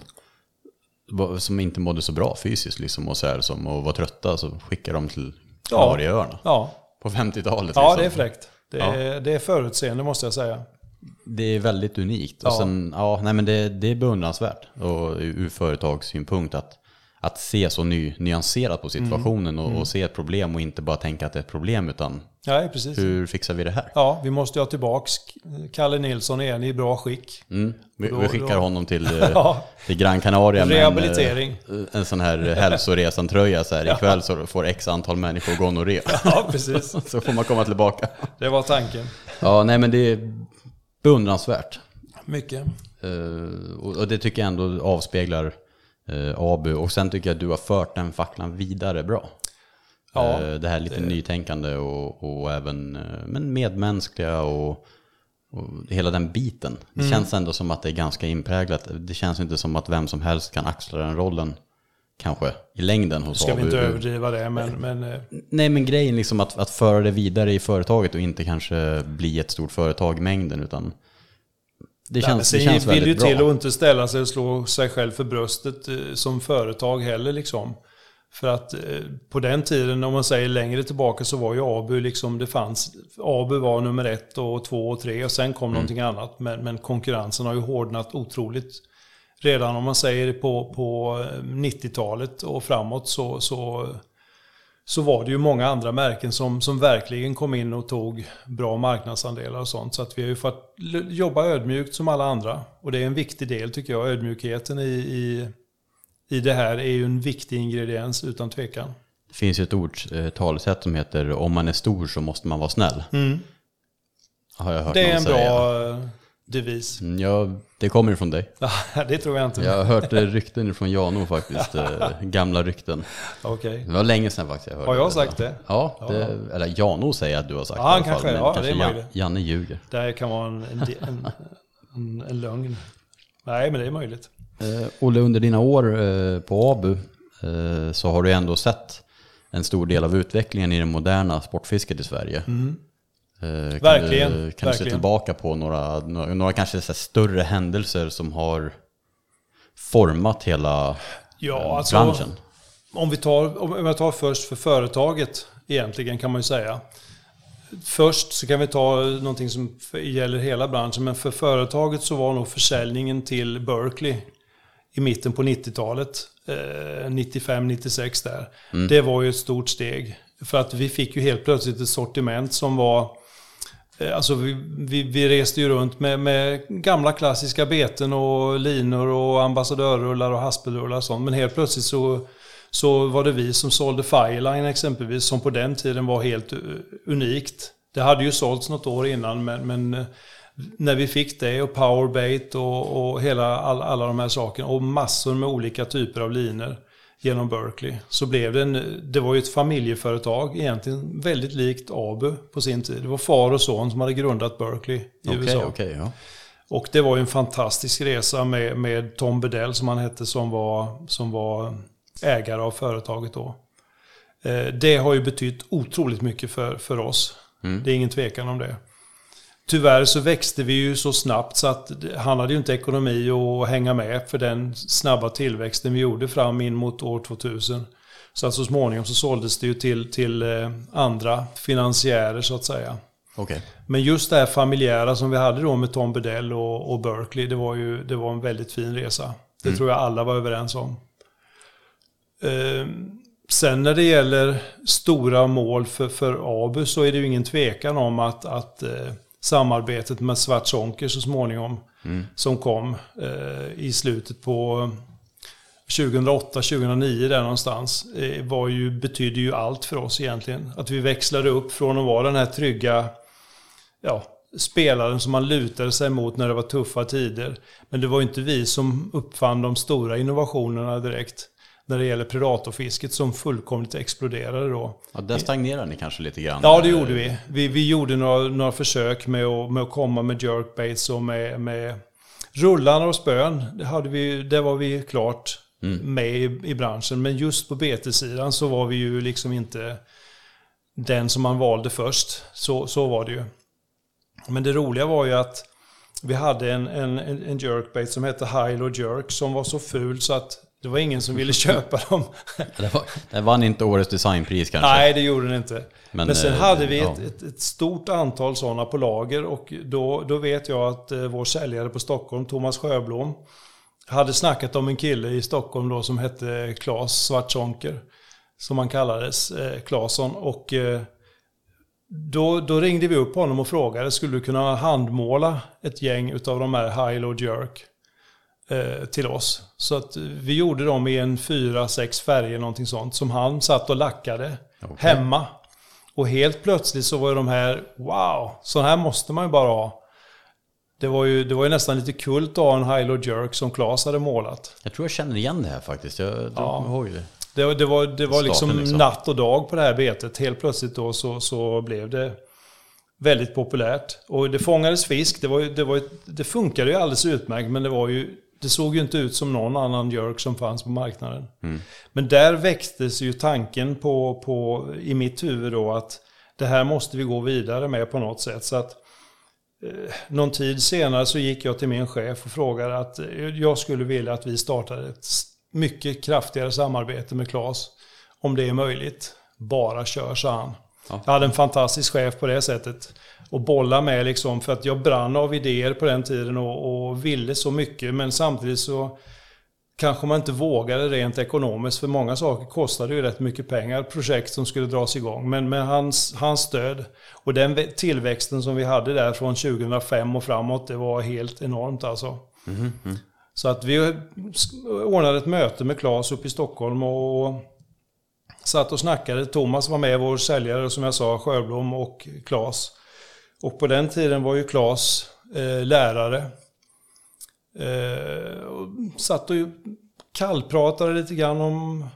som inte mådde så bra fysiskt liksom och så här, som och var trötta så skickade de till Kanarieöarna. Ja. På 50-talet. Ja, liksom. det är fräckt. Det är, ja. det är förutseende måste jag säga. Det är väldigt unikt. Och ja. sen, ja, nej, men det, det är beundransvärt och ur företagssynpunkt att, att se så ny, nyanserat på situationen mm. Och, och, mm. se ett problem och inte bara tänka att det är ett problem utan ja, precis. hur fixar vi det här? Ja, vi måste ha tillbaka Kalle Nilsson igen i bra skick. Mm. Vi, då, vi, skickar då... honom till, [laughs] ja. till Gran Canaria Rehabilitering. med en, en sån här hälsoresan-tröja. Så här, [laughs] ja. Ikväll så får x antal människor gonorré. Ja, precis. [laughs] så får man komma tillbaka. Det var tanken. Ja, nej men det är beundransvärt. Mycket. Uh, och det tycker jag ändå avspeglar uh, Abu. Och sen tycker jag att du har fört den facklan vidare bra. Ja, uh, det här lite det... nytänkande och, och även men medmänskliga och och hela den biten. Det mm. känns ändå som att det är ganska inpräglat. Det känns inte som att vem som helst kan axla den rollen. Kanske i längden hos Ska vi inte överdriva det, men... men eh, Nej, men grejen liksom att, att föra det vidare i företaget och inte kanske bli ett stort företag i mängden, utan... Det känns, Nej, det känns väldigt bra. Det vill ju till att inte ställa sig och slå sig själv för bröstet eh, som företag heller liksom. För att eh, på den tiden, om man säger längre tillbaka, så var ju Abu liksom, det fanns, Abu var nummer ett och två och tre och sen kom mm. någonting annat. Men, men konkurrensen har ju hårdnat otroligt. Redan om man säger på, på 90-talet och framåt så, så, så var det ju många andra märken som, som verkligen kom in och tog bra marknadsandelar och sånt. Så att vi har ju fått jobba ödmjukt som alla andra. Och det är en viktig del tycker jag, ödmjukheten i, i i det här är ju en viktig ingrediens utan tvekan. Det finns ju ett ord, eh, talesätt som heter om man är stor så måste man vara snäll. Mm. Har jag hört det är en säga. bra eh, devis. Mm, ja, det kommer ifrån dig. [laughs] Det tror jag inte. Jag har hört rykten från Jano faktiskt. [laughs] Eh, gamla rykten. Okay. Det var länge sedan faktiskt jag hörde Har jag sagt det? Ja, det, ja. eller Jano säger att du har sagt ja, det i alla fall. ja, kanske det är möjligt. Janne ljuger. Det kan vara en, en, en, en lögn. Nej, men det är möjligt. Eh, Olle, under dina år eh, på ABU eh, så har du ändå sett en stor del av utvecklingen i det moderna sportfisket i Sverige. Mm. Kan verkligen. Du, kan du se tillbaka på några, några, några kanske större händelser som har format hela ja, alltså, branschen? Om vi, tar, om jag tar först för företaget egentligen kan man ju säga. Först så kan vi ta någonting som gäller hela branschen, men för företaget så var nog försäljningen till Berkeley i mitten på 90-talet, eh, 95-96 där. Mm. Det var ju ett stort steg. För att vi fick ju helt plötsligt ett sortiment som var eh, Eh, alltså vi, vi, vi, reste ju runt med, med, gamla klassiska beten och linor och ambassadörrullar och haspelrullar och sånt. Men helt plötsligt så, så var det vi som sålde Fireline exempelvis, som på den tiden var helt eh, unikt. Det hade ju sålts något år innan, men, men eh, när vi fick det och powerbait och, och hela all, alla de här sakerna och massor med olika typer av linor genom Berkeley så blev det en, det var ju ett familjeföretag egentligen väldigt likt Abu på sin tid. Det var far och son som hade grundat Berkeley i okay, USA. Okay, ja. Och det var ju en fantastisk resa med, med Tom Bedell som han hette som var, som var ägare av företaget då. Eh, det har ju betytt otroligt mycket för, för oss. Mm. Det är ingen tvekan om det. Tyvärr så växte vi ju så snabbt så att han hade ju inte ekonomi att hänga med för den snabba tillväxten vi gjorde fram in mot år 2000. Så att så småningom så såldes det ju till, till eh, andra finansiärer så att säga. Okay. Men just det här familjära som vi hade då med Tom Bedell och, och Berkeley, det var ju det var en väldigt fin resa. Det mm. tror jag alla var överens om. Uh, sen när det gäller stora mål för, för ABU så är det ju ingen tvekan om att, att eh, samarbetet med Svartzonker så småningom, mm. som kom eh, i slutet på 2008-2009 där någonstans, eh, var ju, betydde ju allt för oss egentligen. Att vi växlade upp från att vara den här trygga ja, spelaren som man lutade sig mot när det var tuffa tider. Men det var inte vi som uppfann de stora innovationerna direkt när det gäller predatorfisket som fullkomligt exploderade då. Ja, där stagnerade ni kanske lite grann? Ja, det gjorde vi. Vi, vi gjorde några, några försök med att, med att komma med jerkbaits och med, med rullarna och spön. Det, hade vi, det var vi klart mm. med i, i, branschen. Men just på betesidan så var vi ju liksom inte den som man valde först. Så, så var det ju. Men det roliga var ju att vi hade en, en, en jerkbait som hette Hilo Jerk som var så ful så att det var ingen som ville köpa dem. [laughs] det, vann inte årets designpris kanske? Nej, det gjorde den inte. Men, Men sen eh, hade vi ja. ett, ett, ett, stort antal sådana på lager och då, då vet jag att eh, vår säljare på Stockholm, Thomas Sjöblom, hade snackat om en kille i Stockholm då som hette Claes Svartzonker. Som han kallades, eh, Claesson. Och eh, då, då, ringde vi upp honom och frågade, skulle du kunna handmåla ett gäng av de här High Low Jerk till oss? Så att vi gjorde dem i en fyra, sex färger, någonting sånt, som han satt och lackade okay. hemma. Och helt plötsligt så var de här, wow, så här måste man ju bara ha. Det var, ju, det var ju nästan lite kult att ha en High Low Jerk som Claes hade målat. Jag tror jag känner igen det här faktiskt. Jag ja. ihåg det. Det, det var, det var liksom, liksom, natt och dag på det här betet. Helt plötsligt då så, så blev det väldigt populärt. Och det fångades fisk. Det, var, det, var, det funkade ju alldeles utmärkt men det var ju det såg ju inte ut som någon annan jerk som fanns på marknaden. Mm. Men där väcktes ju tanken på, på, i mitt huvud då att det här måste vi gå vidare med på något sätt. Så att eh, någon tid senare så gick jag till min chef och frågade att jag skulle vilja att vi startade ett mycket kraftigare samarbete med Claes. Om det är möjligt. Bara kör, sa han. Ja. Jag hade en fantastisk chef på det sättet. Och bolla med liksom, för att jag brann av idéer på den tiden och, och ville så mycket. Men samtidigt så kanske man inte vågade rent ekonomiskt. För många saker kostade ju rätt mycket pengar, projekt som skulle dras igång. Men med hans, hans stöd och den tillväxten som vi hade där från 2005 och framåt, det var helt enormt alltså. Mm -hmm. Så att vi ordnade ett möte med Claes uppe i Stockholm och satt och snackade. Thomas var med, vår säljare som jag sa, Sjöblom och Claes. Och på den tiden var ju Claes eh, lärare. Eh, och satt och kallpratade lite grann om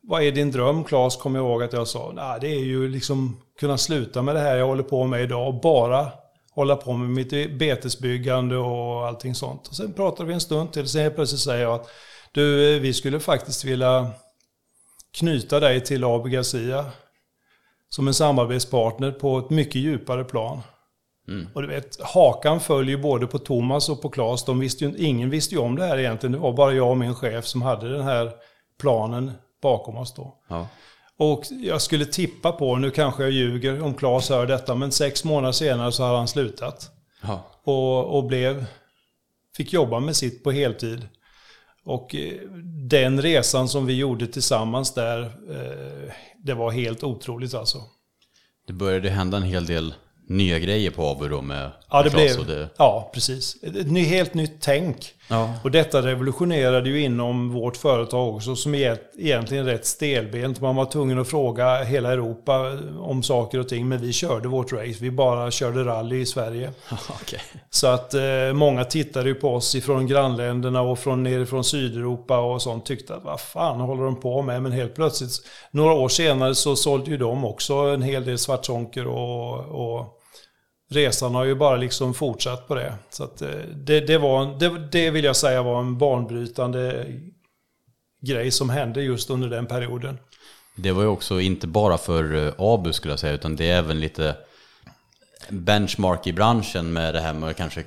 vad är din dröm Claes, kommer jag ihåg att jag sa. Nah, det är ju liksom kunna sluta med det här jag håller på med idag och bara hålla på med mitt betesbyggande och allting sånt. Och sen pratade vi en stund till, sen plötsligt säger jag att du, eh, vi skulle faktiskt vilja knyta dig till AB Garcia som en samarbetspartner på ett mycket djupare plan. Mm. Och du vet, hakan följer både på Thomas och på Claes. De visste ju, ingen visste ju om det här egentligen. Det var bara jag och min chef som hade den här planen bakom oss då. Ja. Och jag skulle tippa på, nu kanske jag ljuger om Claes hör detta, men sex månader senare så hade han slutat. Ja. Och, och blev, fick jobba med sitt på heltid. Och eh, den resan som vi gjorde tillsammans där, eh, det var helt otroligt alltså. Det började hända en hel del nya grejer på Abu då med Ja, det blev, det... ja precis. Ett helt nytt tänk. Ja. Och detta revolutionerade ju inom vårt företag också som är egentligen rätt stelbent. Man var tvungen att fråga hela Europa om saker och ting. Men vi körde vårt race. Vi bara körde rally i Sverige. [laughs] okay. Så att eh, många tittade ju på oss ifrån grannländerna och från nerifrån Sydeuropa och sånt. Tyckte att vad fan håller de på med? Men helt plötsligt, några år senare så sålde ju de också en hel del svartsonker och, och resan har ju bara liksom fortsatt på det. Så att eh, det, det, var, det, det vill jag säga var en banbrytande grej som hände just under den perioden. Det var ju också inte bara för eh, Abu skulle jag säga, utan det är även lite benchmark i branschen med det här med att kanske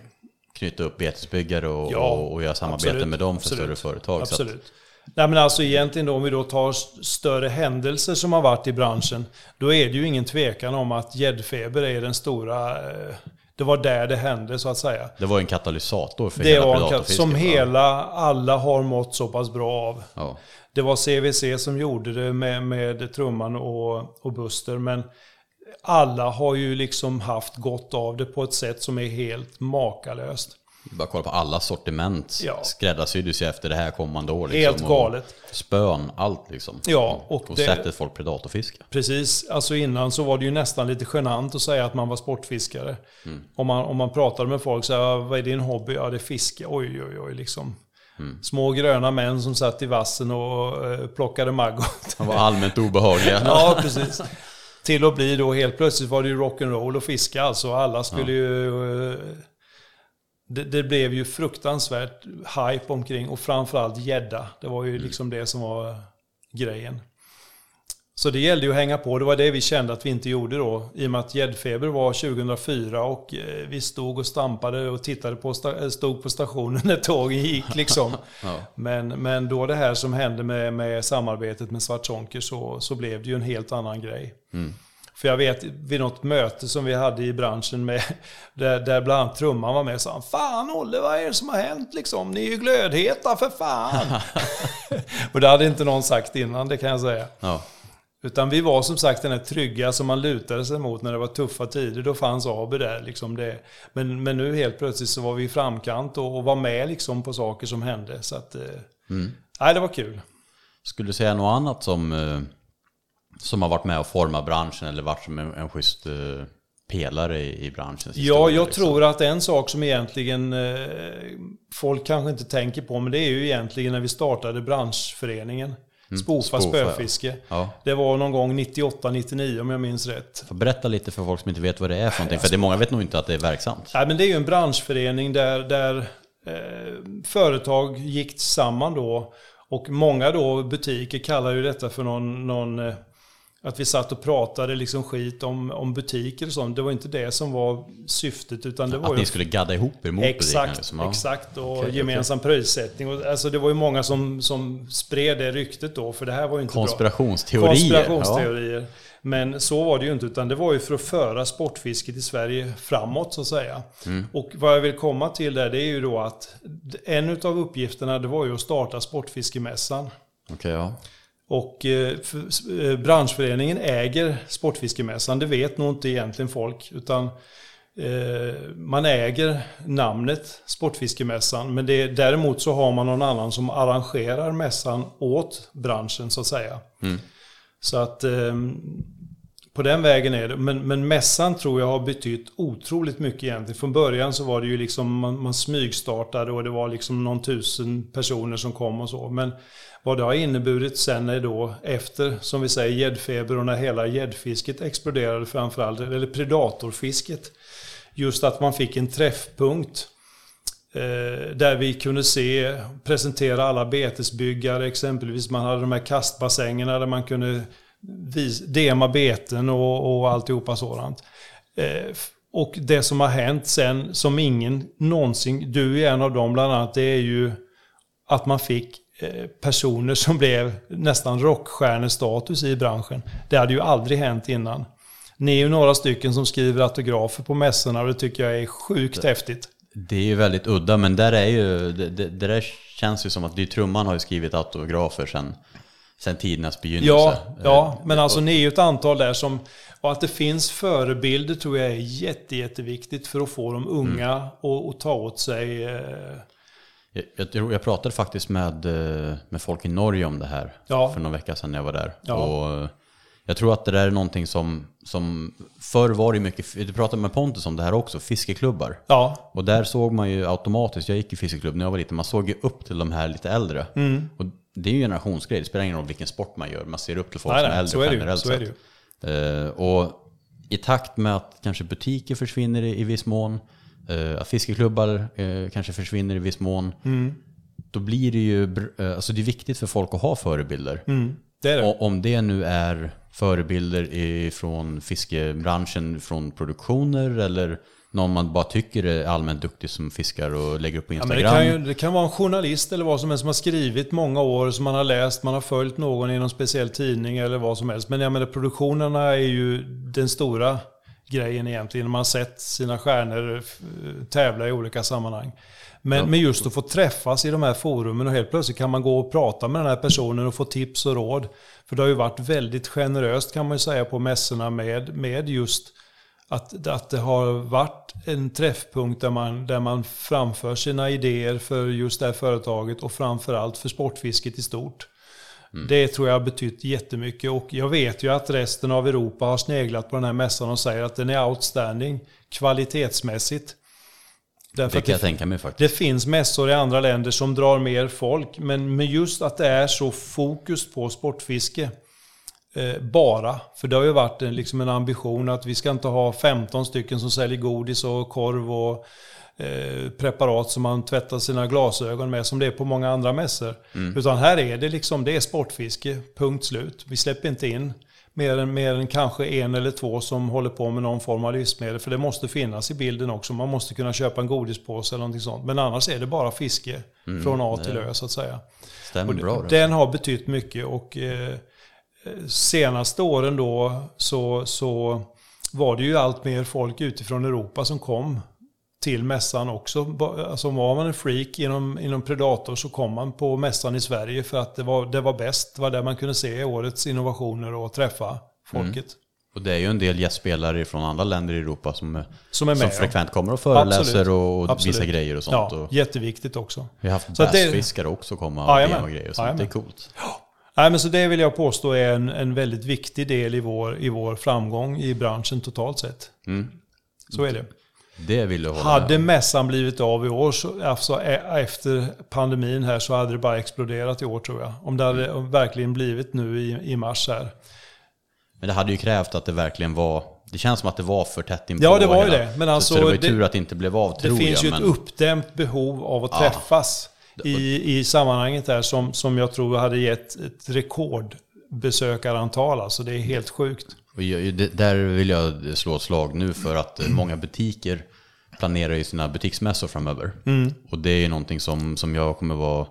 knyta upp betesbyggare och, ja, och, och göra samarbete absolut, med dem för absolut, större företag. Absolut. Nej men alltså egentligen då om vi då tar större händelser som har varit i branschen. Då är det ju ingen tvekan om att gäddfeber är den stora, eh, Det var där det hände så att säga. Det var en katalysator för Det hela predatorfisket. som hela, alla har mått så pass bra av. Ja. Det var CVC som gjorde det med, med Trumman och, och Buster. Men alla har ju liksom haft gott av det på ett sätt som är helt makalöst. Bara kolla på alla sortiment. Ja. Skräddarsyddes ju efter det här kommande år. Liksom. Helt galet. Spön, allt liksom. Ja, och och det- sättet folk predatorfiskar. Precis, alltså innan så var det ju nästan lite genant att säga att man var sportfiskare. Om, man, om man pratade med folk så här, vad är din hobby? Ja, det är fiske. Oj, oj, oj, liksom. Små gröna män som satt i vassen och eh, plockade maggot. De var allmänt obehagliga. [laughs] ja, precis. Till att bli då helt plötsligt var det ju rock'n'roll och fiska alltså. Alla skulle ju... Det, det blev ju fruktansvärt hype omkring och framförallt gädda. Det var ju liksom det som var grejen. Så det gällde ju att hänga på. Det var det vi kände att vi inte gjorde då. I och med att gäddfeber var 2004 och eh, vi stod och stampade och tittade på, eh, stod på stationen när tågen gick liksom. [laughs] Ja. Men, men då det här som hände med, med samarbetet med Svartzonker så, så blev det ju en helt annan grej. För jag vet vid något möte som vi hade i branschen med, där, där bland annat trumman var med och sa Fan Olle, vad är det som har hänt liksom? Ni är ju glödheta för fan! [laughs] och det hade inte någon sagt innan, det kan jag säga. Ja. Utan vi var som sagt den här trygga som man lutade sig mot när det var tuffa tider. Då fanns AB där. Liksom det. Men, men nu helt plötsligt så var vi i framkant och, och var med liksom på saker som hände. Så att, eh, nej, det var kul. Skulle du säga något annat som, eh, som har varit med och format branschen eller varit som en, en schysst eh, pelare i, branschens Ja, jag liksom? tror att en sak som egentligen eh, folk kanske inte tänker på, men det är ju egentligen när vi startade branschföreningen. Spofa Spofa, spöfiske. Ja. Det var någon gång 98-99 om jag minns rätt. Får berätta lite för folk som inte vet vad det är för någonting. För det är många vet nog inte att det är verksamt. Nej, men det är ju en branschförening där, där eh, företag gick samman då. Och många då butiker kallar ju detta för någon, någon eh, att vi satt och pratade liksom skit om, om butiker och sånt. Det var inte det som var syftet utan det var Att ju ni skulle gadda ihop er mot. Exakt, Liksom. Ja. exakt. Och Okej, gemensam prissättning. Och, alltså det var ju många som, som spred det ryktet då, för det här var ju inte bra. Konspirationsteorier. Konspirationsteorier. Men så var det ju inte, utan det var ju för att föra sportfisket i Sverige framåt så att säga. Mm. Och vad jag vill komma till där, det är ju då att en av uppgifterna det var ju att starta Sportfiskemässan. Ja. Okej, ja. Och eh, eh, branschföreningen äger Sportfiskemässan, det vet nog inte egentligen folk. Utan eh, man äger namnet Sportfiskemässan. Men det, däremot så har man någon annan som arrangerar mässan åt branschen så att säga. Så att eh, på den vägen är det. Men, men mässan tror jag har betytt otroligt mycket egentligen. Från början så var det ju liksom man, man smygstartade och det var liksom någon tusen personer som kom och så. Men vad det har inneburit sen är då efter, som vi säger, gäddfeber och när hela gäddfisket exploderade framförallt, eller predatorfisket. Just att man fick en träffpunkt Eh, där vi kunde se, presentera alla betesbyggare exempelvis. Man hade de här kastbassängerna där man kunde vis, dema beten och, och alltihopa sådant. Eh, och det som har hänt sen, som ingen någonsin, du är en av dem bland annat, det är ju att man fick eh, personer som blev nästan rockstjärnestatus i branschen. Det hade ju aldrig hänt innan. Ni är ju några stycken som skriver autografer på mässorna och det tycker jag är sjukt häftigt. Det är ju väldigt udda, men där är ju, det, det, det där känns ju som att Dy Trumman har ju skrivit autografer sen, sen tidernas begynnelse. Ja, ja, Eh, men alltså ni är ju ett antal där som... Och att det finns förebilder tror jag är jätte, jätteviktigt för att få de unga Mm. att att ta åt sig. eh, Jag, jag, jag pratade faktiskt med, eh, med folk i Norge om det här Ja. för någon vecka sedan när jag var där. Ja. Och jag tror att det där är någonting som, som förr var det mycket, du pratade med Pontus om det här också, fiskeklubbar. Ja, Och där såg man ju automatiskt, jag gick i fiskeklubb när jag var liten, man såg ju upp till de här lite äldre. Mm. Och det är ju en generationsgrej, det spelar ingen roll vilken sport man gör, man ser upp till folk Nej, som är äldre så är ju, generellt så sett. Eh, och i takt med att kanske butiker försvinner i, i viss mån, eh, att fiskeklubbar eh, kanske försvinner i viss mån, Mm. då blir det ju, alltså det är viktigt för folk att ha förebilder. mm, det det. Och om det nu är förebilder från fiskebranschen, från produktioner eller någon man bara tycker är allmänt duktig som fiskar och lägger upp på Ja, men Instagram. det, kan ju, det kan vara en journalist eller vad som helst som har skrivit många år, som man har läst, man har följt någon i någon speciell tidning eller vad som helst. Men jag menar produktionerna är ju den stora grejen egentligen. Man har sett sina stjärnor eh, tävla i olika sammanhang. Men, ja. men just att få träffas i de här forumen och helt plötsligt kan man gå och prata med den här personen och få tips och råd. För det har ju varit väldigt generöst kan man ju säga på mässorna med, med just att, att det har varit en träffpunkt där man, där man framför sina idéer för just det här företaget och framförallt för sportfisket i stort. Mm. Det tror jag har betytt jättemycket och jag vet ju att resten av Europa har sneglat på den här mässan och säger att den är outstanding kvalitetsmässigt. Därför det kan jag tänka mig faktiskt. Det finns mässor i andra länder som drar mer folk, men med just att det är så fokus på sportfiske eh, bara. För det har ju varit en, liksom en ambition att vi ska inte ha 15 stycken som säljer godis och korv och eh, preparat som man tvättar sina glasögon med som det är på många andra mässor. Mm. Utan här är det liksom, det är sportfiske, punkt slut. Vi släpper inte in mer än, mer än kanske en eller två som håller på med någon form av livsmedel. För det måste finnas i bilden också. Man måste kunna köpa en godispåse eller någonting sånt. Men annars är det bara fiske mm, från A till Ö så att säga. Stämmer och bra. Den har betytt mycket och eh, senaste åren då så, så var det ju allt mer folk utifrån Europa som kom till mässan också. Alltså var man en freak inom, inom Predator så kom man på mässan i Sverige för att det var, det var bäst. Det var där man kunde se årets innovationer och träffa folket. Mm. Och det är ju en del gästspelare från andra länder i Europa som, som, är med, som frekvent kommer och föreläser och Absolut. visar grejer och sånt. Ja, och jätteviktigt också. Vi har haft bassfiskare också komma och ja, och grejer och sånt. Ja, det är coolt. Ja. Nej, men så det vill jag påstå är en, en väldigt viktig del i vår, i vår framgång i branschen totalt sett. Mm. Så är det. Det vill jag hålla Hade mässan blivit av i år, så, alltså, efter pandemin här, så hade det bara exploderat i år tror jag. Om det hade mm. verkligen blivit nu i, i mars här. Men det hade ju krävt att det verkligen var det känns som att det var för tätt inpå. Ja, det var ju det. Men alltså, så det var ju tur att det inte blev av, Det finns jag, ju men... ett uppdämt behov av att ja. träffas i, i sammanhanget där som, som jag tror hade gett ett rekordbesökarantal. Alltså det är helt sjukt. Och där vill jag slå ett slag nu för att många butiker planerar ju sina butiksmässor framöver. Mm. Och det är ju någonting som, som jag kommer vara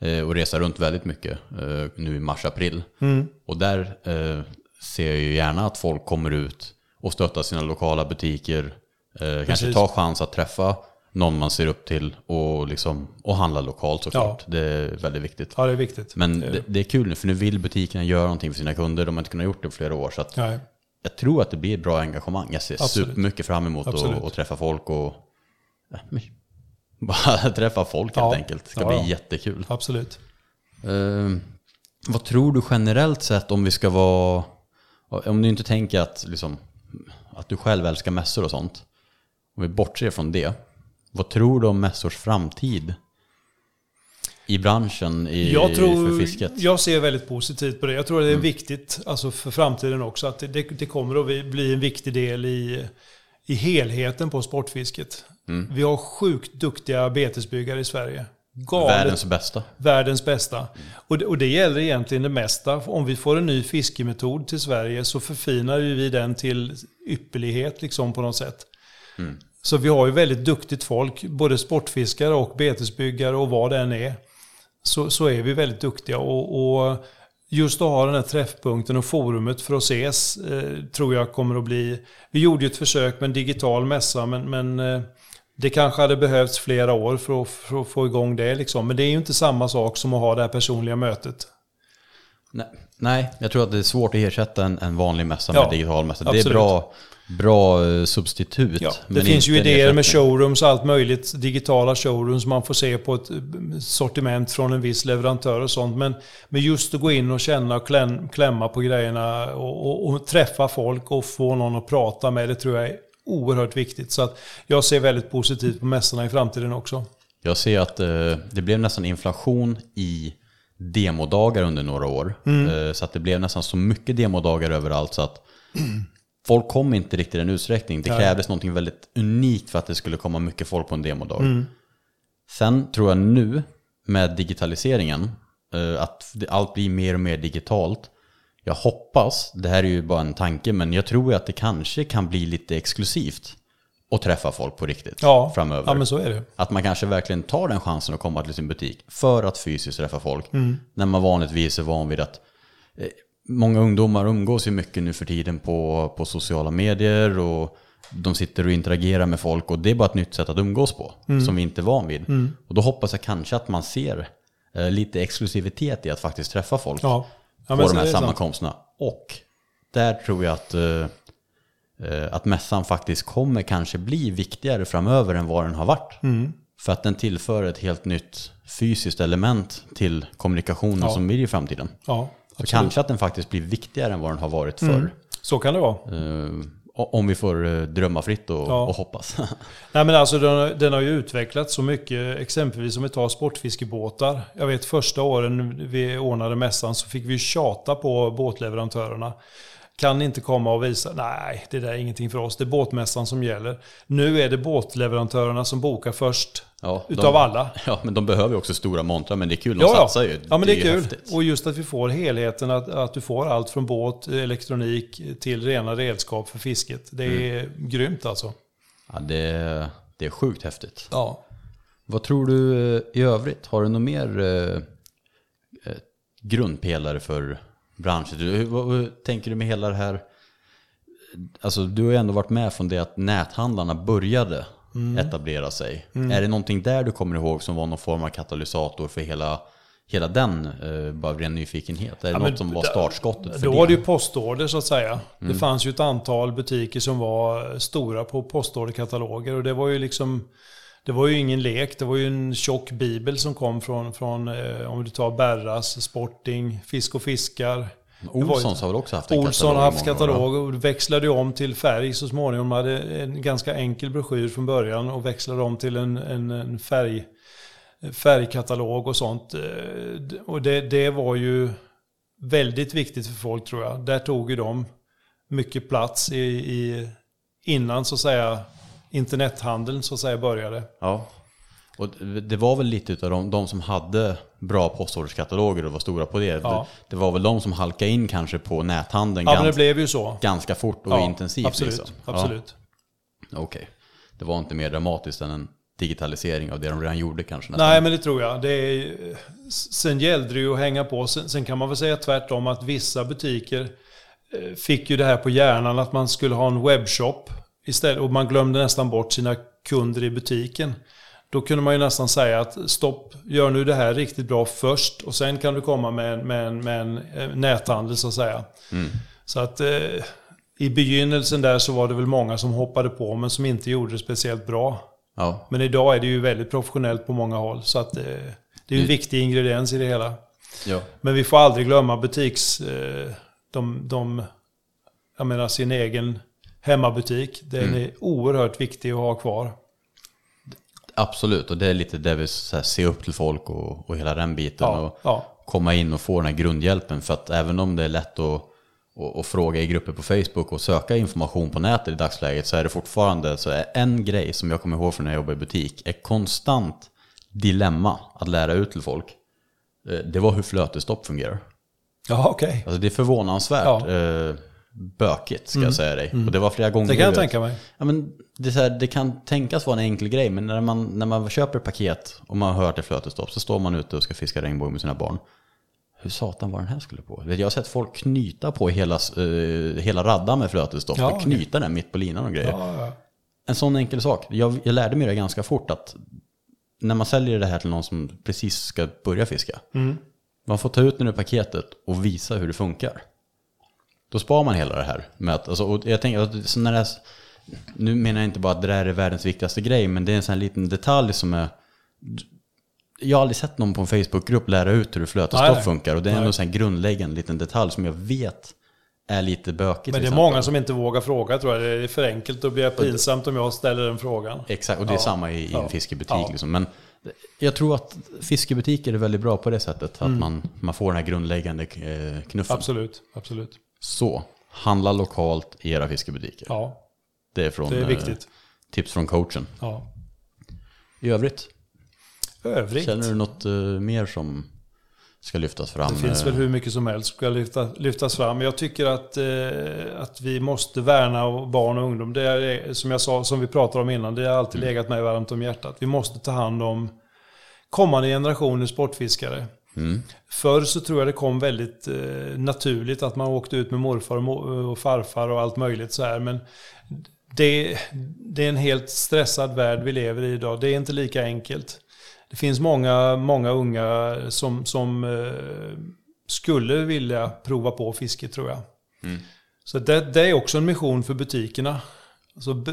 eh, och resa runt väldigt mycket eh, nu i mars-april. Mm. Och där eh, ser jag ju gärna att folk kommer ut och stöttar sina lokala butiker. Eh, kanske tar chans att träffa någon man ser upp till och, liksom, och handla lokalt såklart. Ja. Det är väldigt viktigt. Ja, det är viktigt. Men det, det, är kul nu, för nu vill butikerna göra någonting för sina kunder. De har inte kunnat gjort det på flera år. Så jag tror att det blir ett bra engagemang. Jag ser Absolut. supermycket fram emot att träffa folk och [laughs] bara träffa folk helt ja. enkelt. Det ska ja, bli jättekul. Absolut. Uh, vad tror du generellt sett om vi ska vara, om du inte tänker att, liksom, att du själv älskar mässor och sånt. Om vi bortser från det. Vad tror du om mässors framtid? i branschen i, jag tror, för fisket? Jag ser väldigt positivt på det. Jag tror att det är mm. viktigt alltså för framtiden också. Att det, det, kommer att bli en viktig del i, i helheten på sportfisket. Mm. Vi har sjukt duktiga betesbyggare i Sverige. Galet, världens bästa. Världens bästa. Mm. Och, det, och det gäller egentligen det mesta. Om vi får en ny fiskemetod till Sverige så förfinar vi den till ypperlighet liksom på något sätt. Så vi har ju väldigt duktigt folk, både sportfiskare och betesbyggare och vad det än är. Så, så är vi väldigt duktiga. Och, och just att ha den här träffpunkten och forumet för att ses eh, tror jag kommer att bli... Vi gjorde ju ett försök med en digital mässa men, men eh, det kanske hade behövts flera år för att, för att, få igång det. Liksom. Men det är ju inte samma sak som att ha det här personliga mötet. Nej, nej jag tror att det är svårt att ersätta en, en vanlig mässa med ja, digital mässa. Det är bra bra eh, substitut. Ja, det finns ju idéer med showrooms och allt möjligt. Digitala showrooms man får se på ett eh, sortiment från en viss leverantör och sånt. Men, men just att gå in och känna och klämma på grejerna och, och, och, träffa folk och få någon att prata med. Det tror jag är oerhört viktigt. Så att jag ser väldigt positivt på mässorna i framtiden också. Jag ser att eh, det blev nästan inflation i demodagar under några år. Mm. Eh, så att det blev nästan så mycket demodagar överallt så att folk kom inte riktigt i den utsträckning. Det krävdes ja. någonting väldigt unikt för att det skulle komma mycket folk på en demodag. Mm. Sen tror jag nu med digitaliseringen, eh, att allt blir mer och mer digitalt. Jag hoppas, det här är ju bara en tanke, men jag tror att det kanske kan bli lite exklusivt att träffa folk på riktigt ja, framöver. Ja, men så är det. Att man kanske verkligen tar den chansen att komma till sin butik för att fysiskt träffa folk. Mm. När man vanligtvis är van vid att eh, många ungdomar umgås ju mycket nu för tiden på, på sociala medier och de sitter och interagerar med folk och det är bara ett nytt sätt att umgås på Mm. som vi inte är van vid. Och då hoppas jag kanske att man ser eh, lite exklusivitet i att faktiskt träffa folk Ja. Ja, på de här är det sant. sammankomsterna. Och där tror jag att, eh, eh, att mässan faktiskt kommer kanske bli viktigare framöver än vad den har varit. Mm. För att den tillför ett helt nytt fysiskt element till kommunikationen Ja. som blir i framtiden. Ja, Så kanske att den faktiskt blir viktigare än vad den har varit förr. Så kan det vara. Eh, om vi får eh, drömma fritt och, Ja. och hoppas. [laughs] Nej men alltså den, den har ju utvecklats så mycket. Exempelvis om vi tar sportfiskebåtar. Jag vet första åren vi ordnade mässan så fick vi tjata på båtleverantörerna. Kan inte komma och visa, nej det där är ingenting för oss. Det är båtmässan som gäller. Nu är det båtleverantörerna som bokar först. Ja, de- utav alla. [laughs] ja, men de behöver ju också stora montrar, men det är kul. De Ja, satsar ju. ja men det är, ju kul. häftigt. Och just att vi får helheten, att, att du får allt från båt, elektronik till rena redskap för fisket. Det är Mm. grymt alltså. Ja, det, är- det är sjukt häftigt. Ja. Vad tror du eh, i övrigt? Har du något mer eh, eh, grundpelare för branschen? Du, hur, vad, hur tänker du med hela det här? Alltså du har ju ändå varit med från det att näthandlarna började Mm. etablera sig. Är det någonting där du kommer ihåg som var någon form av katalysator för hela, hela den, eh, bara ren nyfikenhet? Är det Ja, något som var startskottet för Då det? var det ju postorder så att säga. Mm. Det fanns ju ett antal butiker som var stora på postorderkataloger och det var ju liksom det var ju ingen lek, det var ju en tjock bibel som kom från, från eh, om du tar Berras, Sporting, Fisk och Fiskar. Olssons har väl också haft en Olsson har haft katalog och växlade om till färg så småningom. De hade en ganska enkel broschyr från början och växlade om till en, en, en färg, färgkatalog och sånt. Eh, Och det, det var ju väldigt viktigt för folk tror jag. Där tog ju de mycket plats i, i, innan så att säga internethandeln så att säga började. Ja. Och det var väl lite utav de, de som hade bra postorderskataloger och var stora på det. Ja. Det, var väl de som halkade in kanske på näthandeln Ja men det ganska, blev ju så. ganska fort och Ja, intensivt. Absolut, liksom. absolut. Ja, Okej. Det var inte mer dramatiskt än en digitalisering av det de redan gjorde kanske. nästan. Nej, men det tror jag. Det är, sen gällde det ju att hänga på. Sen, sen kan man väl säga tvärtom att vissa butiker eh, fick ju det här på hjärnan att man skulle ha en webbshop istället. Och man glömde nästan bort sina kunder i butiken. Då kunde man ju nästan säga att stopp, gör nu det här riktigt bra först och sen kan du komma med, en- med, en- med en eh, näthandel så att säga. Så att eh, i begynnelsen där så var det väl många som hoppade på men som inte gjorde det speciellt bra. Ja. Men idag är det ju väldigt professionellt på många håll. Så att eh, det är en viktig ingrediens i det hela. Ja. Men vi får aldrig glömma butiks... Eh, de, de, jag menar sin egen hemmabutik. Den är oerhört viktig att ha kvar. Absolut, och det är lite det vi ser upp till folk och, och hela den biten. Ja, och ja. komma in och få den här grundhjälpen. För att även om det är lätt att, att fråga i grupper på Facebook och söka information på nätet i dagsläget så är det fortfarande så är en grej som jag kommer ihåg från när jag jobbade i butik är konstant dilemma att lära ut till folk. Eh, Det var hur flötesstopp fungerar. Ja, okej. Alltså det är förvånansvärt Ja. Bökigt ska jag säga dig. Och det var flera gånger. Det kan jag tänka mig. Ja, men det, här, det kan tänkas vara en enkel grej, men när man, när man köper paket och man hör att det är flötesstopp så står man ute och ska fiska regnbåge med sina barn. Hur satan var den här skulle på? Jag har sett folk knyta på hela, eh, hela raddan med flötesstopp. Ja, och knyta den mitt på linan och grejer. Ja, ja. En sån enkel sak. Jag, jag lärde mig det ganska fort att när man säljer det här till någon som precis ska börja fiska. Mm. Man får ta ut den ur paketet och visa hur det funkar. Då sparar man hela det här. Att, alltså, och jag tänker att så när det är, nu menar jag inte bara att det där är världens viktigaste grej, men det är en sån här liten detalj som är... Jag har aldrig sett någon på en Facebookgrupp lära ut hur flötesstopp funkar. Och det är ändå en sån grundläggande liten detalj som jag vet är lite bökigt. Men det är många som inte vågar fråga tror jag. Det är för enkelt. Då blir pinsamt om jag ställer den frågan. Exakt, och det är Ja. samma i, i en fiskebutik. Ja. Liksom. Men jag tror att fiskebutiker är väldigt bra på det sättet. Att Mm. man, man får den här grundläggande eh, knuffen. Absolut, absolut. Så, handla lokalt i era fiskebutiker. Ja, Det är från det är eh, viktigt. tips från coachen. Ja. I övrigt, Övrigt. känner du något eh, mer som ska lyftas fram? Det finns Eh, väl hur mycket som helst som ska lyfta, lyftas fram. Jag tycker att, eh, att vi måste värna barn och ungdom. Det är, som jag sa, som vi pratade om innan, det har alltid legat mig varmt om hjärtat. Vi måste ta hand om kommande generationer sportfiskare. Förr så tror jag det kom väldigt eh, naturligt att man åkte ut med morfar och, mo- och farfar och allt möjligt så här. Men det, det är en helt stressad värld vi lever i idag. Det är inte lika enkelt. Det finns många, många unga som, som eh, skulle vilja prova på fiske tror jag. Så det, det är också en mission för butikerna. Alltså,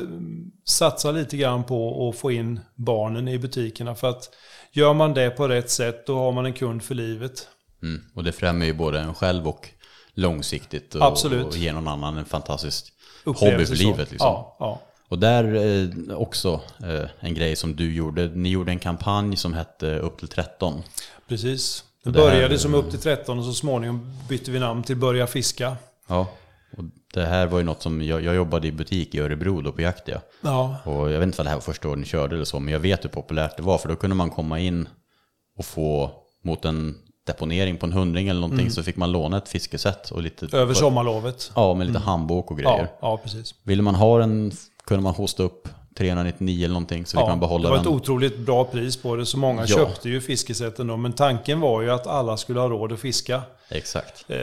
satsa lite grann på att få in barnen i butikerna. För att gör man det på rätt sätt då har man en kund för livet. Mm. Och det främjar ju både en själv och långsiktigt. Och, Absolut. och ger någon annan en fantastisk hobby för livet. Liksom. Ja, ja. Och där eh, också eh, en grej som du gjorde. Ni gjorde en kampanj som hette Upp till 13. Precis. Det det här- började som upp till 13 och så småningom bytte vi namn till Börja Fiska. Ja. Och det här var ju något som, jag, jag jobbade i butik i Örebro då på Jaktia. Ja, Och jag vet inte vad det här var första året ni körde eller så, men jag vet hur populärt det var. För då kunde man komma in och få mot en deponering på en hundring eller någonting så fick man låna ett fiskesätt och lite... Mm. över sommarlovet. Ja, med lite handbok och grejer. Ja, ja, precis. Ville man ha den kunde man hosta upp 399 eller någonting så fick Ja, man det behålla var ett den. otroligt bra pris på det, så många Ja. köpte ju fiskesätten då. Men tanken var ju att alla skulle ha råd att fiska. Exakt. Eh,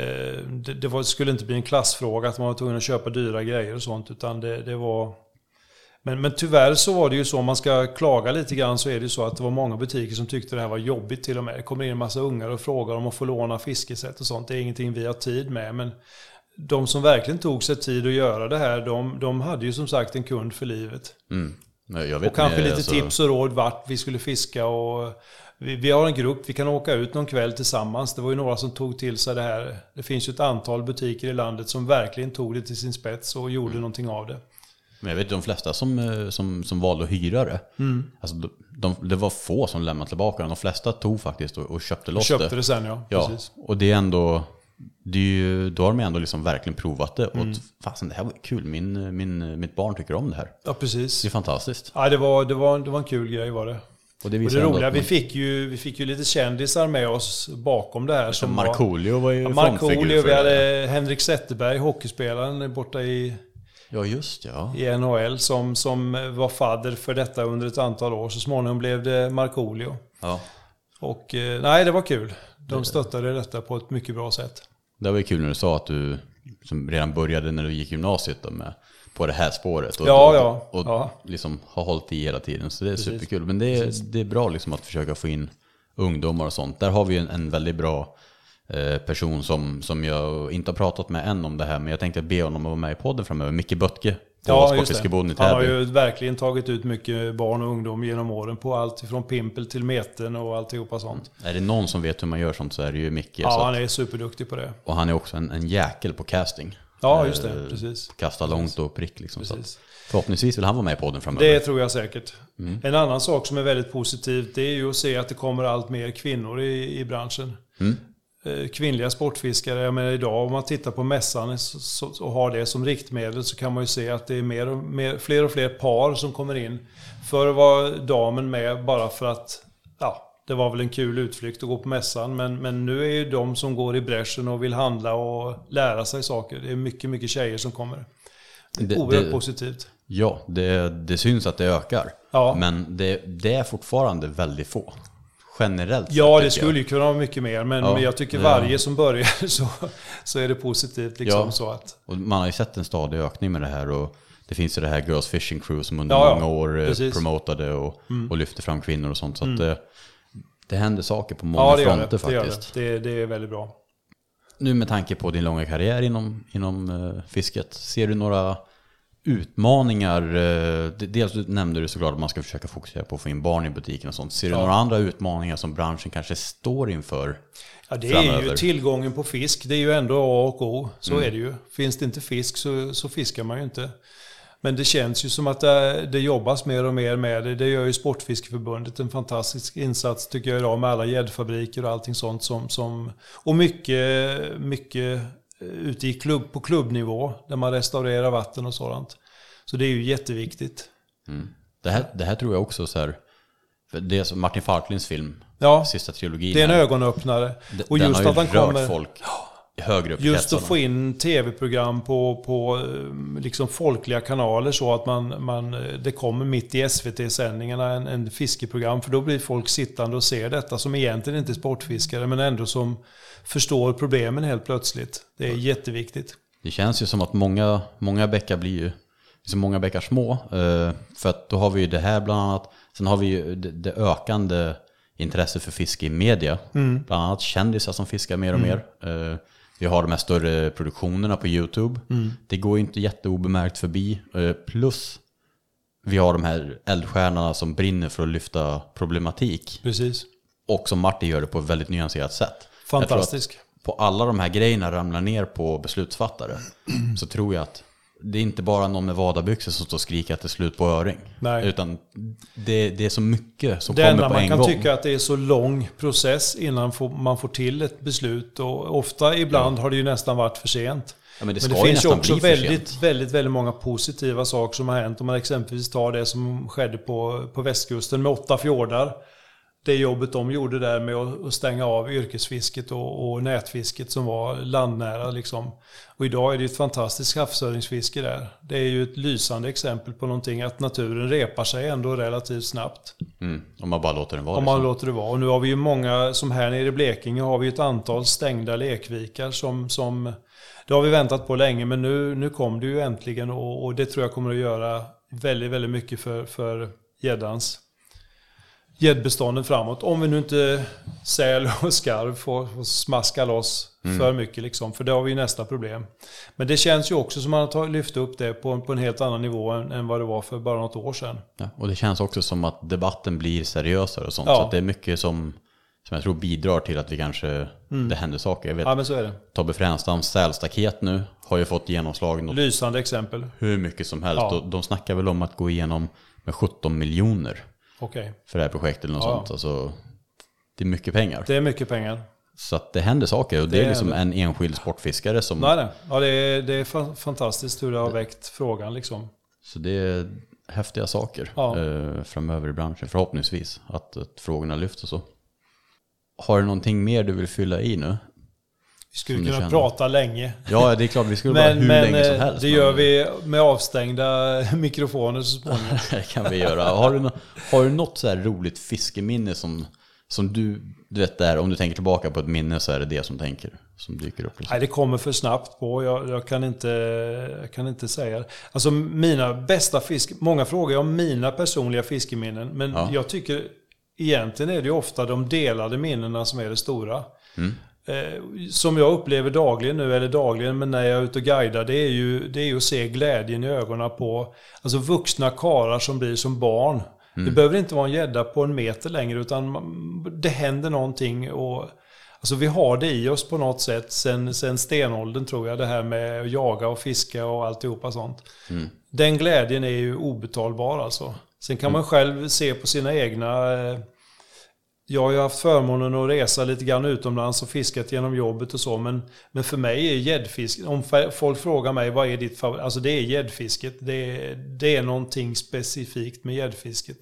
Det, det var, skulle inte bli en klassfråga att man var tvungen att köpa dyra grejer och sånt, utan det, det var... Men, men tyvärr så var det ju så, om man ska klaga lite grann, så är det ju så att det var många butiker som tyckte det här var jobbigt till och med. Det kommer in en massa ungar och frågar om att få låna fiskesätt och sånt. Det är ingenting vi har tid med, men de som verkligen tog sig tid att göra det här, de, de hade ju som sagt en kund för livet. Mm. Och kanske lite alltså- tips och råd vart vi skulle fiska och vi, vi har en grupp, vi kan åka ut någon kväll tillsammans. Det var ju några som tog till sig det här. Det finns ju ett antal butiker i landet som verkligen tog det till sin spets och gjorde någonting av det. Men jag vet de flesta som, eh, som, som valde att hyra det. Mm. Alltså, de, de, det var få som lämnade tillbaka den. De flesta tog faktiskt och, och köpte loss Köpte det sen ja, Ja, precis. och det är ändå... Det är ju, då har de ändå liksom verkligen provat det. Mm. Och fasen, det här var kul. Min, min, mitt barn tycker om det här. Ja, precis. Det är fantastiskt. Ja, det, var, det, var, det var en kul grej var det. Och det, Och det roliga, att vi man- fick, ju, vi fick ju lite kändisar med oss bakom det här. Som var, Markoolio var ju Ja, Markoolio, vi hade Henrik Zetterberg, hockeyspelaren borta i, Ja, just ja. i NHL, som, som var fadder för detta under ett antal år. Så småningom blev det Markoolio. ja. Och eh, nej, det var kul. De stöttade detta på ett mycket bra sätt. Det var ju kul när du sa att du som redan började när du gick gymnasiet då med, på det här spåret. Och, Ja, ja, Och, och ja. liksom har hållit i hela tiden. Så det är superkul. Men det är, det är bra liksom att försöka få in ungdomar och sånt. Där har vi en, en väldigt bra eh, person som, som jag inte har pratat med än om det här. Men jag tänkte be honom att vara med i podden framöver. Micke Böttke på Ja, just Sportfiskeboden i det. Han har ju verkligen tagit ut mycket barn och ungdom genom åren på allt ifrån pimpel till meten och alltihopa sånt. Är det någon som vet hur man gör sånt så är det ju Micke. Ja, han är superduktig på det. och han är också en, en jäkel på casting. Ja, just det. Eh, Precis. Kasta långt och prick liksom. Så att, förhoppningsvis vill han vara med i podden framöver. Det tror jag säkert. Mm. En annan sak som är väldigt positivt det är ju att se att det kommer allt mer kvinnor i, i branschen. Mm. Eh, Kvinnliga sportfiskare, jag menar idag om man tittar på mässan och har det som riktmedel så kan man ju se att det är mer och mer, fler och fler par som kommer in. Förr var damen med bara för att ja, det var väl en kul utflykt att gå på mässan. Men, men nu är ju de som går i bräschen och vill handla och lära sig saker. Det är mycket, mycket tjejer som kommer. Det är oerhört det- positivt. Ja, det, det syns att det ökar. Ja. Men det, det är fortfarande väldigt få. Generellt Ja, det skulle ju kunna vara mycket mer. Men, Ja, jag tycker varje som börjar [laughs] så, så är det positivt. Liksom, Ja. så att. Och man har ju sett en stadig ökning med det här. Och det finns ju det här Girls Fishing Crew som under Ja, ja. många år eh, Precis. Mm. promotade och, och lyfte fram kvinnor och sånt. Så att det, det händer saker på många ja, det fronter det. Faktiskt. det. Det, det är väldigt bra. Nu med tanke på din långa karriär inom, inom eh, fisket, ser du några utmaningar? eh, dels nämnde du såklart att man ska försöka fokusera på att få in barn i butiken och sånt. Ser du Ja. några andra utmaningar som branschen kanske står inför? Ja, det är ju Framöver. tillgången på fisk. Det är ju ändå A och O. Så Mm. är det ju. Finns det inte fisk så, så fiskar man ju inte. Men det känns ju som att det, det jobbas mer och mer med det. Det gör ju Sportfiskeförbundet en fantastisk insats tycker jag idag med alla gäddfabriker och allting sånt som... som och mycket, mycket eh, ute i klubb, på klubbnivå där man restaurerar vatten och sådant. Så det är ju jätteviktigt. Det här, det här tror jag också så här, för det är som Martin Falklinds film, Ja, sista trilogin. det är en ögonöppnare. d- Och den just att han kommer... folk. högre upp Just att få in tv-program på, på eh, liksom folkliga kanaler så att man, man, eh, det kommer mitt i SVT-sändningarna en, en fiskeprogram. För då blir folk sittande och ser detta som egentligen inte är sportfiskare men ändå som förstår problemen helt plötsligt. Det är jätteviktigt. Det känns ju som att många, många bäckar blir ju liksom många bäckar små. eh, För att då har vi ju det här bland annat. Sen har vi ju det, ökande intresset för fiske i media. Mm. Bland annat kändisar som fiskar mer och mer. Eh, Vi har de här större produktionerna på YouTube. Mm. Det går ju inte jätteobemärkt förbi. Eh, Plus vi har de här eldstjärnorna som brinner för att lyfta problematik. Precis. Och som Martin gör det på ett väldigt nyanserat sätt. Fantastisk. på alla de här grejerna ramlar ner på beslutsfattare [clears throat] så tror jag att det är inte bara någon med vadarbyxor som står och skriker att det är slut på öring. Nej. Utan det, det är så mycket som Det kommer enda på man en kan gång. tycka att det är så lång process innan man får till ett beslut. Och ofta, ibland har det ju nästan varit för sent. ja, men det Men det finns ju också väldigt, väldigt, väldigt många positiva saker som har hänt. Om man exempelvis tar det som skedde på, på västkusten med åtta fjordar. Det jobbet de gjorde där med att stänga av yrkesfisket och, och nätfisket som var landnära. Liksom. Och idag är det ett fantastiskt havsöringsfiske där. Det är ju ett lysande exempel på någonting att naturen repar sig ändå relativt snabbt. Mm, om man bara låter den vara Om man så. låter det vara. Och nu har vi ju många, som här nere i Blekinge, har vi ett antal stängda lekvikar som, som det har vi väntat på länge, men nu, nu kom det ju äntligen och, och det tror jag kommer att göra väldigt, väldigt mycket för, för gäddans gäddbestånden framåt. Om vi nu inte säl och skarv får, får smaska loss för mycket liksom, för det har vi ju nästa problem. Men det känns ju också som man har lyft upp det på, en- på en helt annan nivå än, än vad det var för bara något år sedan. Ja, och det känns också som att debatten blir seriösare och sånt. Ja. Så att det är mycket som, som jag tror bidrar till att vi kanske, det händer saker. Jag vet, Mm. Ja men så är det. Tobbe Fränstams sälstaket nu har ju fått genomslag något Lysande exempel. hur mycket som helst. Ja. Och de snackar väl om att gå igenom med 17 miljoner Okej. för det här projektet eller något Ja. sånt. Alltså, det är mycket pengar. Det är mycket pengar. Så att det händer saker och det, Det är är liksom en enskild sportfiskare som... Nej, nej. Ja, det, är, det är fa- fantastiskt hur det har väckt frågan liksom. Så det är häftiga saker Ja. eh, framöver i branschen förhoppningsvis. Att, att frågorna lyfts och så. Har du någonting mer du vill fylla i nu? Vi skulle kunna känner. prata länge. Ja, det är klart vi skulle vara Men, hur men länge som eh, helst. det gör vi med avstängda [laughs] mikrofoner så småningom. [laughs] det kan vi göra. Har du, har du något så här roligt fiskeminne som, som du, du vet där, om du tänker tillbaka på ett minne så är det det som tänker, som dyker upp. Liksom. Nej, det kommer för snabbt på. Jag, jag, kan inte, jag kan inte säga det. Alltså mina bästa fisk... Många frågar om mina personliga fiskeminnen. Men Ja. jag tycker egentligen är det ofta de delade minnena som är det stora. Mm. Eh, som jag upplever dagligen nu, eller dagligen, men när jag är ute och guidar, det är ju, det är ju att se glädjen i ögonen på alltså vuxna karar som blir som barn. Det behöver inte vara en gädda på en meter längre, utan det händer någonting. Och, alltså vi har det i oss på något sätt sen, sen stenåldern tror jag, det här med att jaga och fiska och alltihopa sånt. Den glädjen är ju obetalbar alltså. Sen kan man själv se på sina egna eh, jag har ju haft förmånen att resa lite grann utomlands och fiskat genom jobbet och så. Men, men för mig är gäddfisk, om folk frågar mig vad är ditt favorit, alltså det är gäddfisket. Det är, det är någonting specifikt med gäddfisket.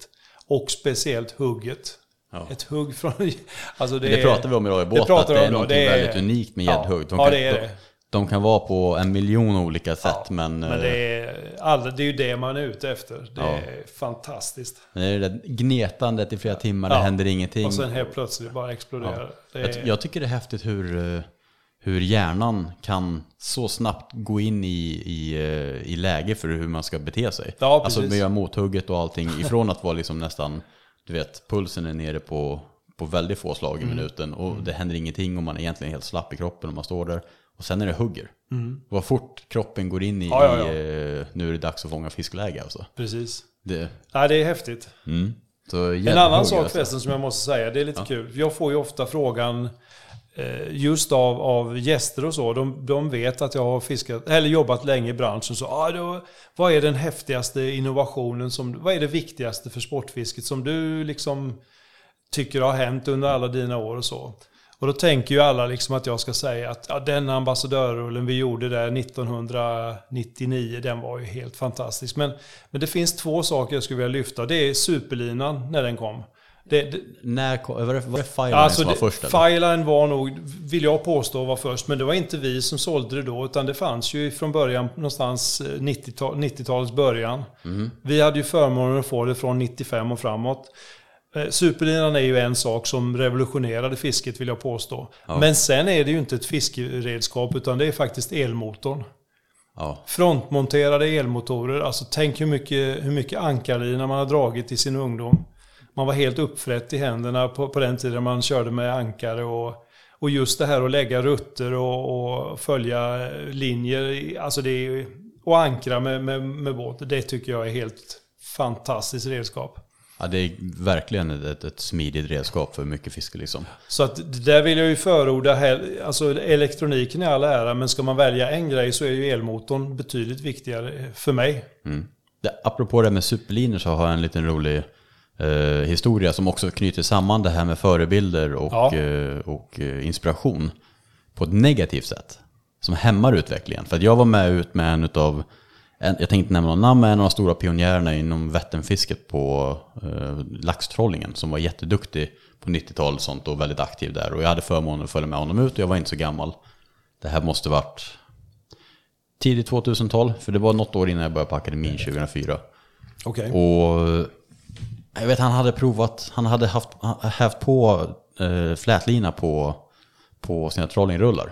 Och speciellt hugget. Ja. Ett hugg från... [laughs] Alltså det, Det, pratar vi om idag i båt, pratar att det är något väldigt unikt med Ja. gäddhugg. Ja, kan- det är de, det. De kan vara på en miljon olika sätt, men, Men eh, det är, alla, det är ju det man är ute efter. Det Ja. är fantastiskt. det är det där gnetandet i flera timmar, Ja. det händer ingenting. Och sen helt plötsligt bara exploderar. Det Jag, jag tycker det är häftigt hur, eh, hur hjärnan kan så snabbt gå in i, i, eh, i läge för hur man ska bete sig. Ja, alltså precis. med göra mothugget och allting. Ifrån att vara liksom nästan, du vet, pulsen är nere på, på väldigt få slag i Mm. minuten. Och det händer ingenting och man är egentligen helt slapp i kroppen och man står där. Och sen är det hugger. Mm. Vad fort kroppen går in i, Ja, ja, ja. i eh, nu är det dags att fånga fiskläge alltså. Precis. Det, Ja, det är häftigt. mm. En annan sak alltså. förresten som jag måste säga, det är lite kul. Jag får ju ofta frågan eh, just av, av gäster och så. De, de vet att jag har fiskat, eller jobbat länge i branschen. Så, ah, då, vad är den häftigaste innovationen? Som, vad är det viktigaste för sportfisket som du liksom tycker har hänt under alla dina år och så? Och då tänker ju alla liksom att jag ska säga att ja, den ambassadörrullen vi gjorde där 1999, den var ju helt fantastisk. Men, men det finns två saker jag skulle vilja lyfta. Det är superlinan när den kom. Det, det, När kom, var det, var det Fireline alltså som var först? Eller? Fireline var nog, vill jag påstå, var först. Men det var inte vi som sålde det då. Utan det fanns ju från början, någonstans 90-tal, 90-talets början. Mm. Vi hade ju förmånen att få det från 95 och framåt. Eh, Superlinan är ju en sak som revolutionerade fisket vill jag påstå. Ja. Men sen är det ju inte ett fiskeredskap utan det är faktiskt elmotorn. Ja. Frontmonterade elmotorer, alltså tänk hur mycket, hur mycket ankarlina man har dragit i sin ungdom. Man var helt uppfrätt i händerna på, på den tiden man körde med ankare och, och just det här att lägga rutter och, och följa linjer, alltså det är, och ankra med, med, med båt, det tycker jag är helt fantastiskt redskap. Ja, det är verkligen ett, ett smidigt redskap för mycket fiske liksom. Så att där vill jag ju förorda, alltså elektroniken i all ära, men ska man välja en grej så är ju elmotorn betydligt viktigare för mig. Mm. Det, apropå det med superlinor så har jag en liten rolig eh, historia som också knyter samman det här med förebilder och, Ja. eh, och eh, inspiration på ett negativt sätt. Som hämmar utvecklingen. För jag var med ut med en en, jag tänkte nämna någon namn, men en av de stora pionjärerna inom Vätternfisket på eh, laxtrollingen som var jätteduktig på 90-talet och sånt och väldigt aktiv där. Och jag hade förmånen att följa med honom ut och jag var inte så gammal. Det här måste varit tidigt 2012, för det var något år innan jag började på akademin 2004. Okej. Och jag vet han hade provat, han hade haft, haft på eh, flätlina på, på sina trollingrullar.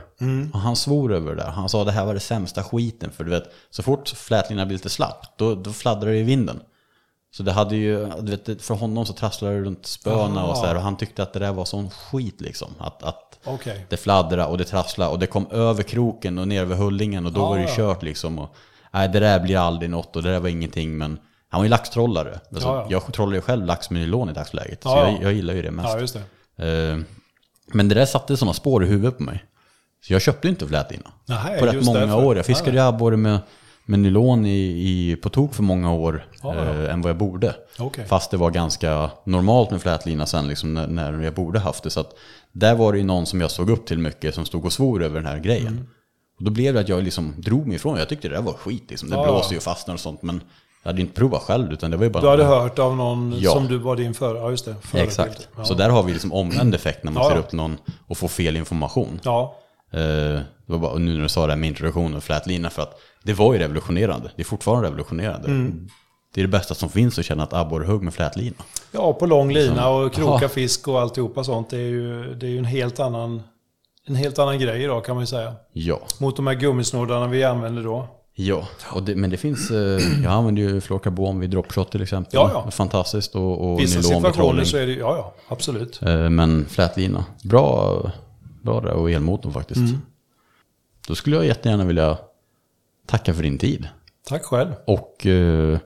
Och han svor över det där. Han sa det här var det sämsta skiten. För du vet, så fort flätlinan blir lite slapp, då, då fladdrar det i vinden. Så det hade ju, du vet, för honom så trasslade det runt spöna och så här, Och han tyckte att det där var sån skit liksom. Att, att Okej. det fladdrade och det trasslade och det kom över kroken och ner över hullingen och då Ja, var det ju ja. kört liksom. Och, nej, det där blir aldrig något och det där var ingenting. Men han var ju laxtrollare. Alltså, Ja, ja. Jag trollar ju själv lax med nylon i dagsläget. Så Ja, ja. jag, jag gillar ju det mest. Ja. Eh, men det där satte sådana spår i huvudet på mig. Så jag köpte inte flätlina. Nej, På rätt många därför. år. Jag fiskade ju abborre med, med nylon i, i, på tok för många år ja. eh, än vad jag borde. Okej. Fast det var ganska normalt med flätlina sen liksom, när, när jag borde haft det. Så att där var det ju någon som jag såg upp till mycket som stod och svor över den här grejen. Mm. Och då blev det att jag liksom drog mig ifrån. Jag tyckte det där var skit liksom. Det Ja, blåste ja. ju och fastnade och sånt. Men jag hade ju inte provat själv utan det var ju bara... Du hade hört av någon Ja. som du var din för, ja just det, förebild. Exakt. Ja. Så där har vi liksom omvänd effekt när man Ja, ser upp någon och får fel information. Ja, Eh, det var bara, nu när du sa det här med introduktion och flätlina, för att det var ju revolutionerande. Det är fortfarande revolutionerande. Mm. Det är det bästa som finns att känna ett abborrehugg med flätlina. ja på lång lina och kroka fisk och alltihopa sånt. Det är ju, det är ju en helt annan en helt annan grej idag kan man ju säga. Ja, Mot de här gummisnoddarna vi använder då. Ja. Och det, men det finns, eh, jag använder ju fluorkarbon vid dropshot till exempel. Ja, ja. Det är Fantastiskt och, och Vissa situationer så är det ja ja, absolut. Eh, Men flätlina, bra, bra där och elmotorn faktiskt. Mm. Då skulle jag jättegärna vilja tacka för din tid. Tack själv. Och eh,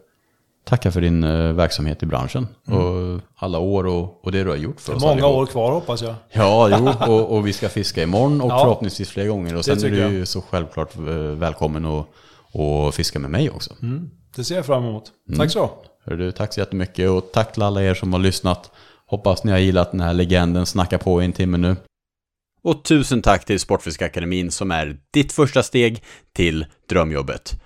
tacka för din eh, verksamhet i branschen. Och alla år och, och det du har gjort för oss Många allihop. år kvar hoppas jag. [laughs] Ja, jo, [laughs] och, och vi ska fiska imorgon och Ja. förhoppningsvis fler gånger. Och sen är du ju så självklart eh, välkommen att och fiska med mig också. Det ser jag fram emot. Mm. Tack så. Hör du, tack så jättemycket och tack till alla er som har lyssnat. Hoppas ni har gillat den här legenden Snacka på i en timme nu. Och tusen tack till Sportfiskakademin som är ditt första steg till drömjobbet.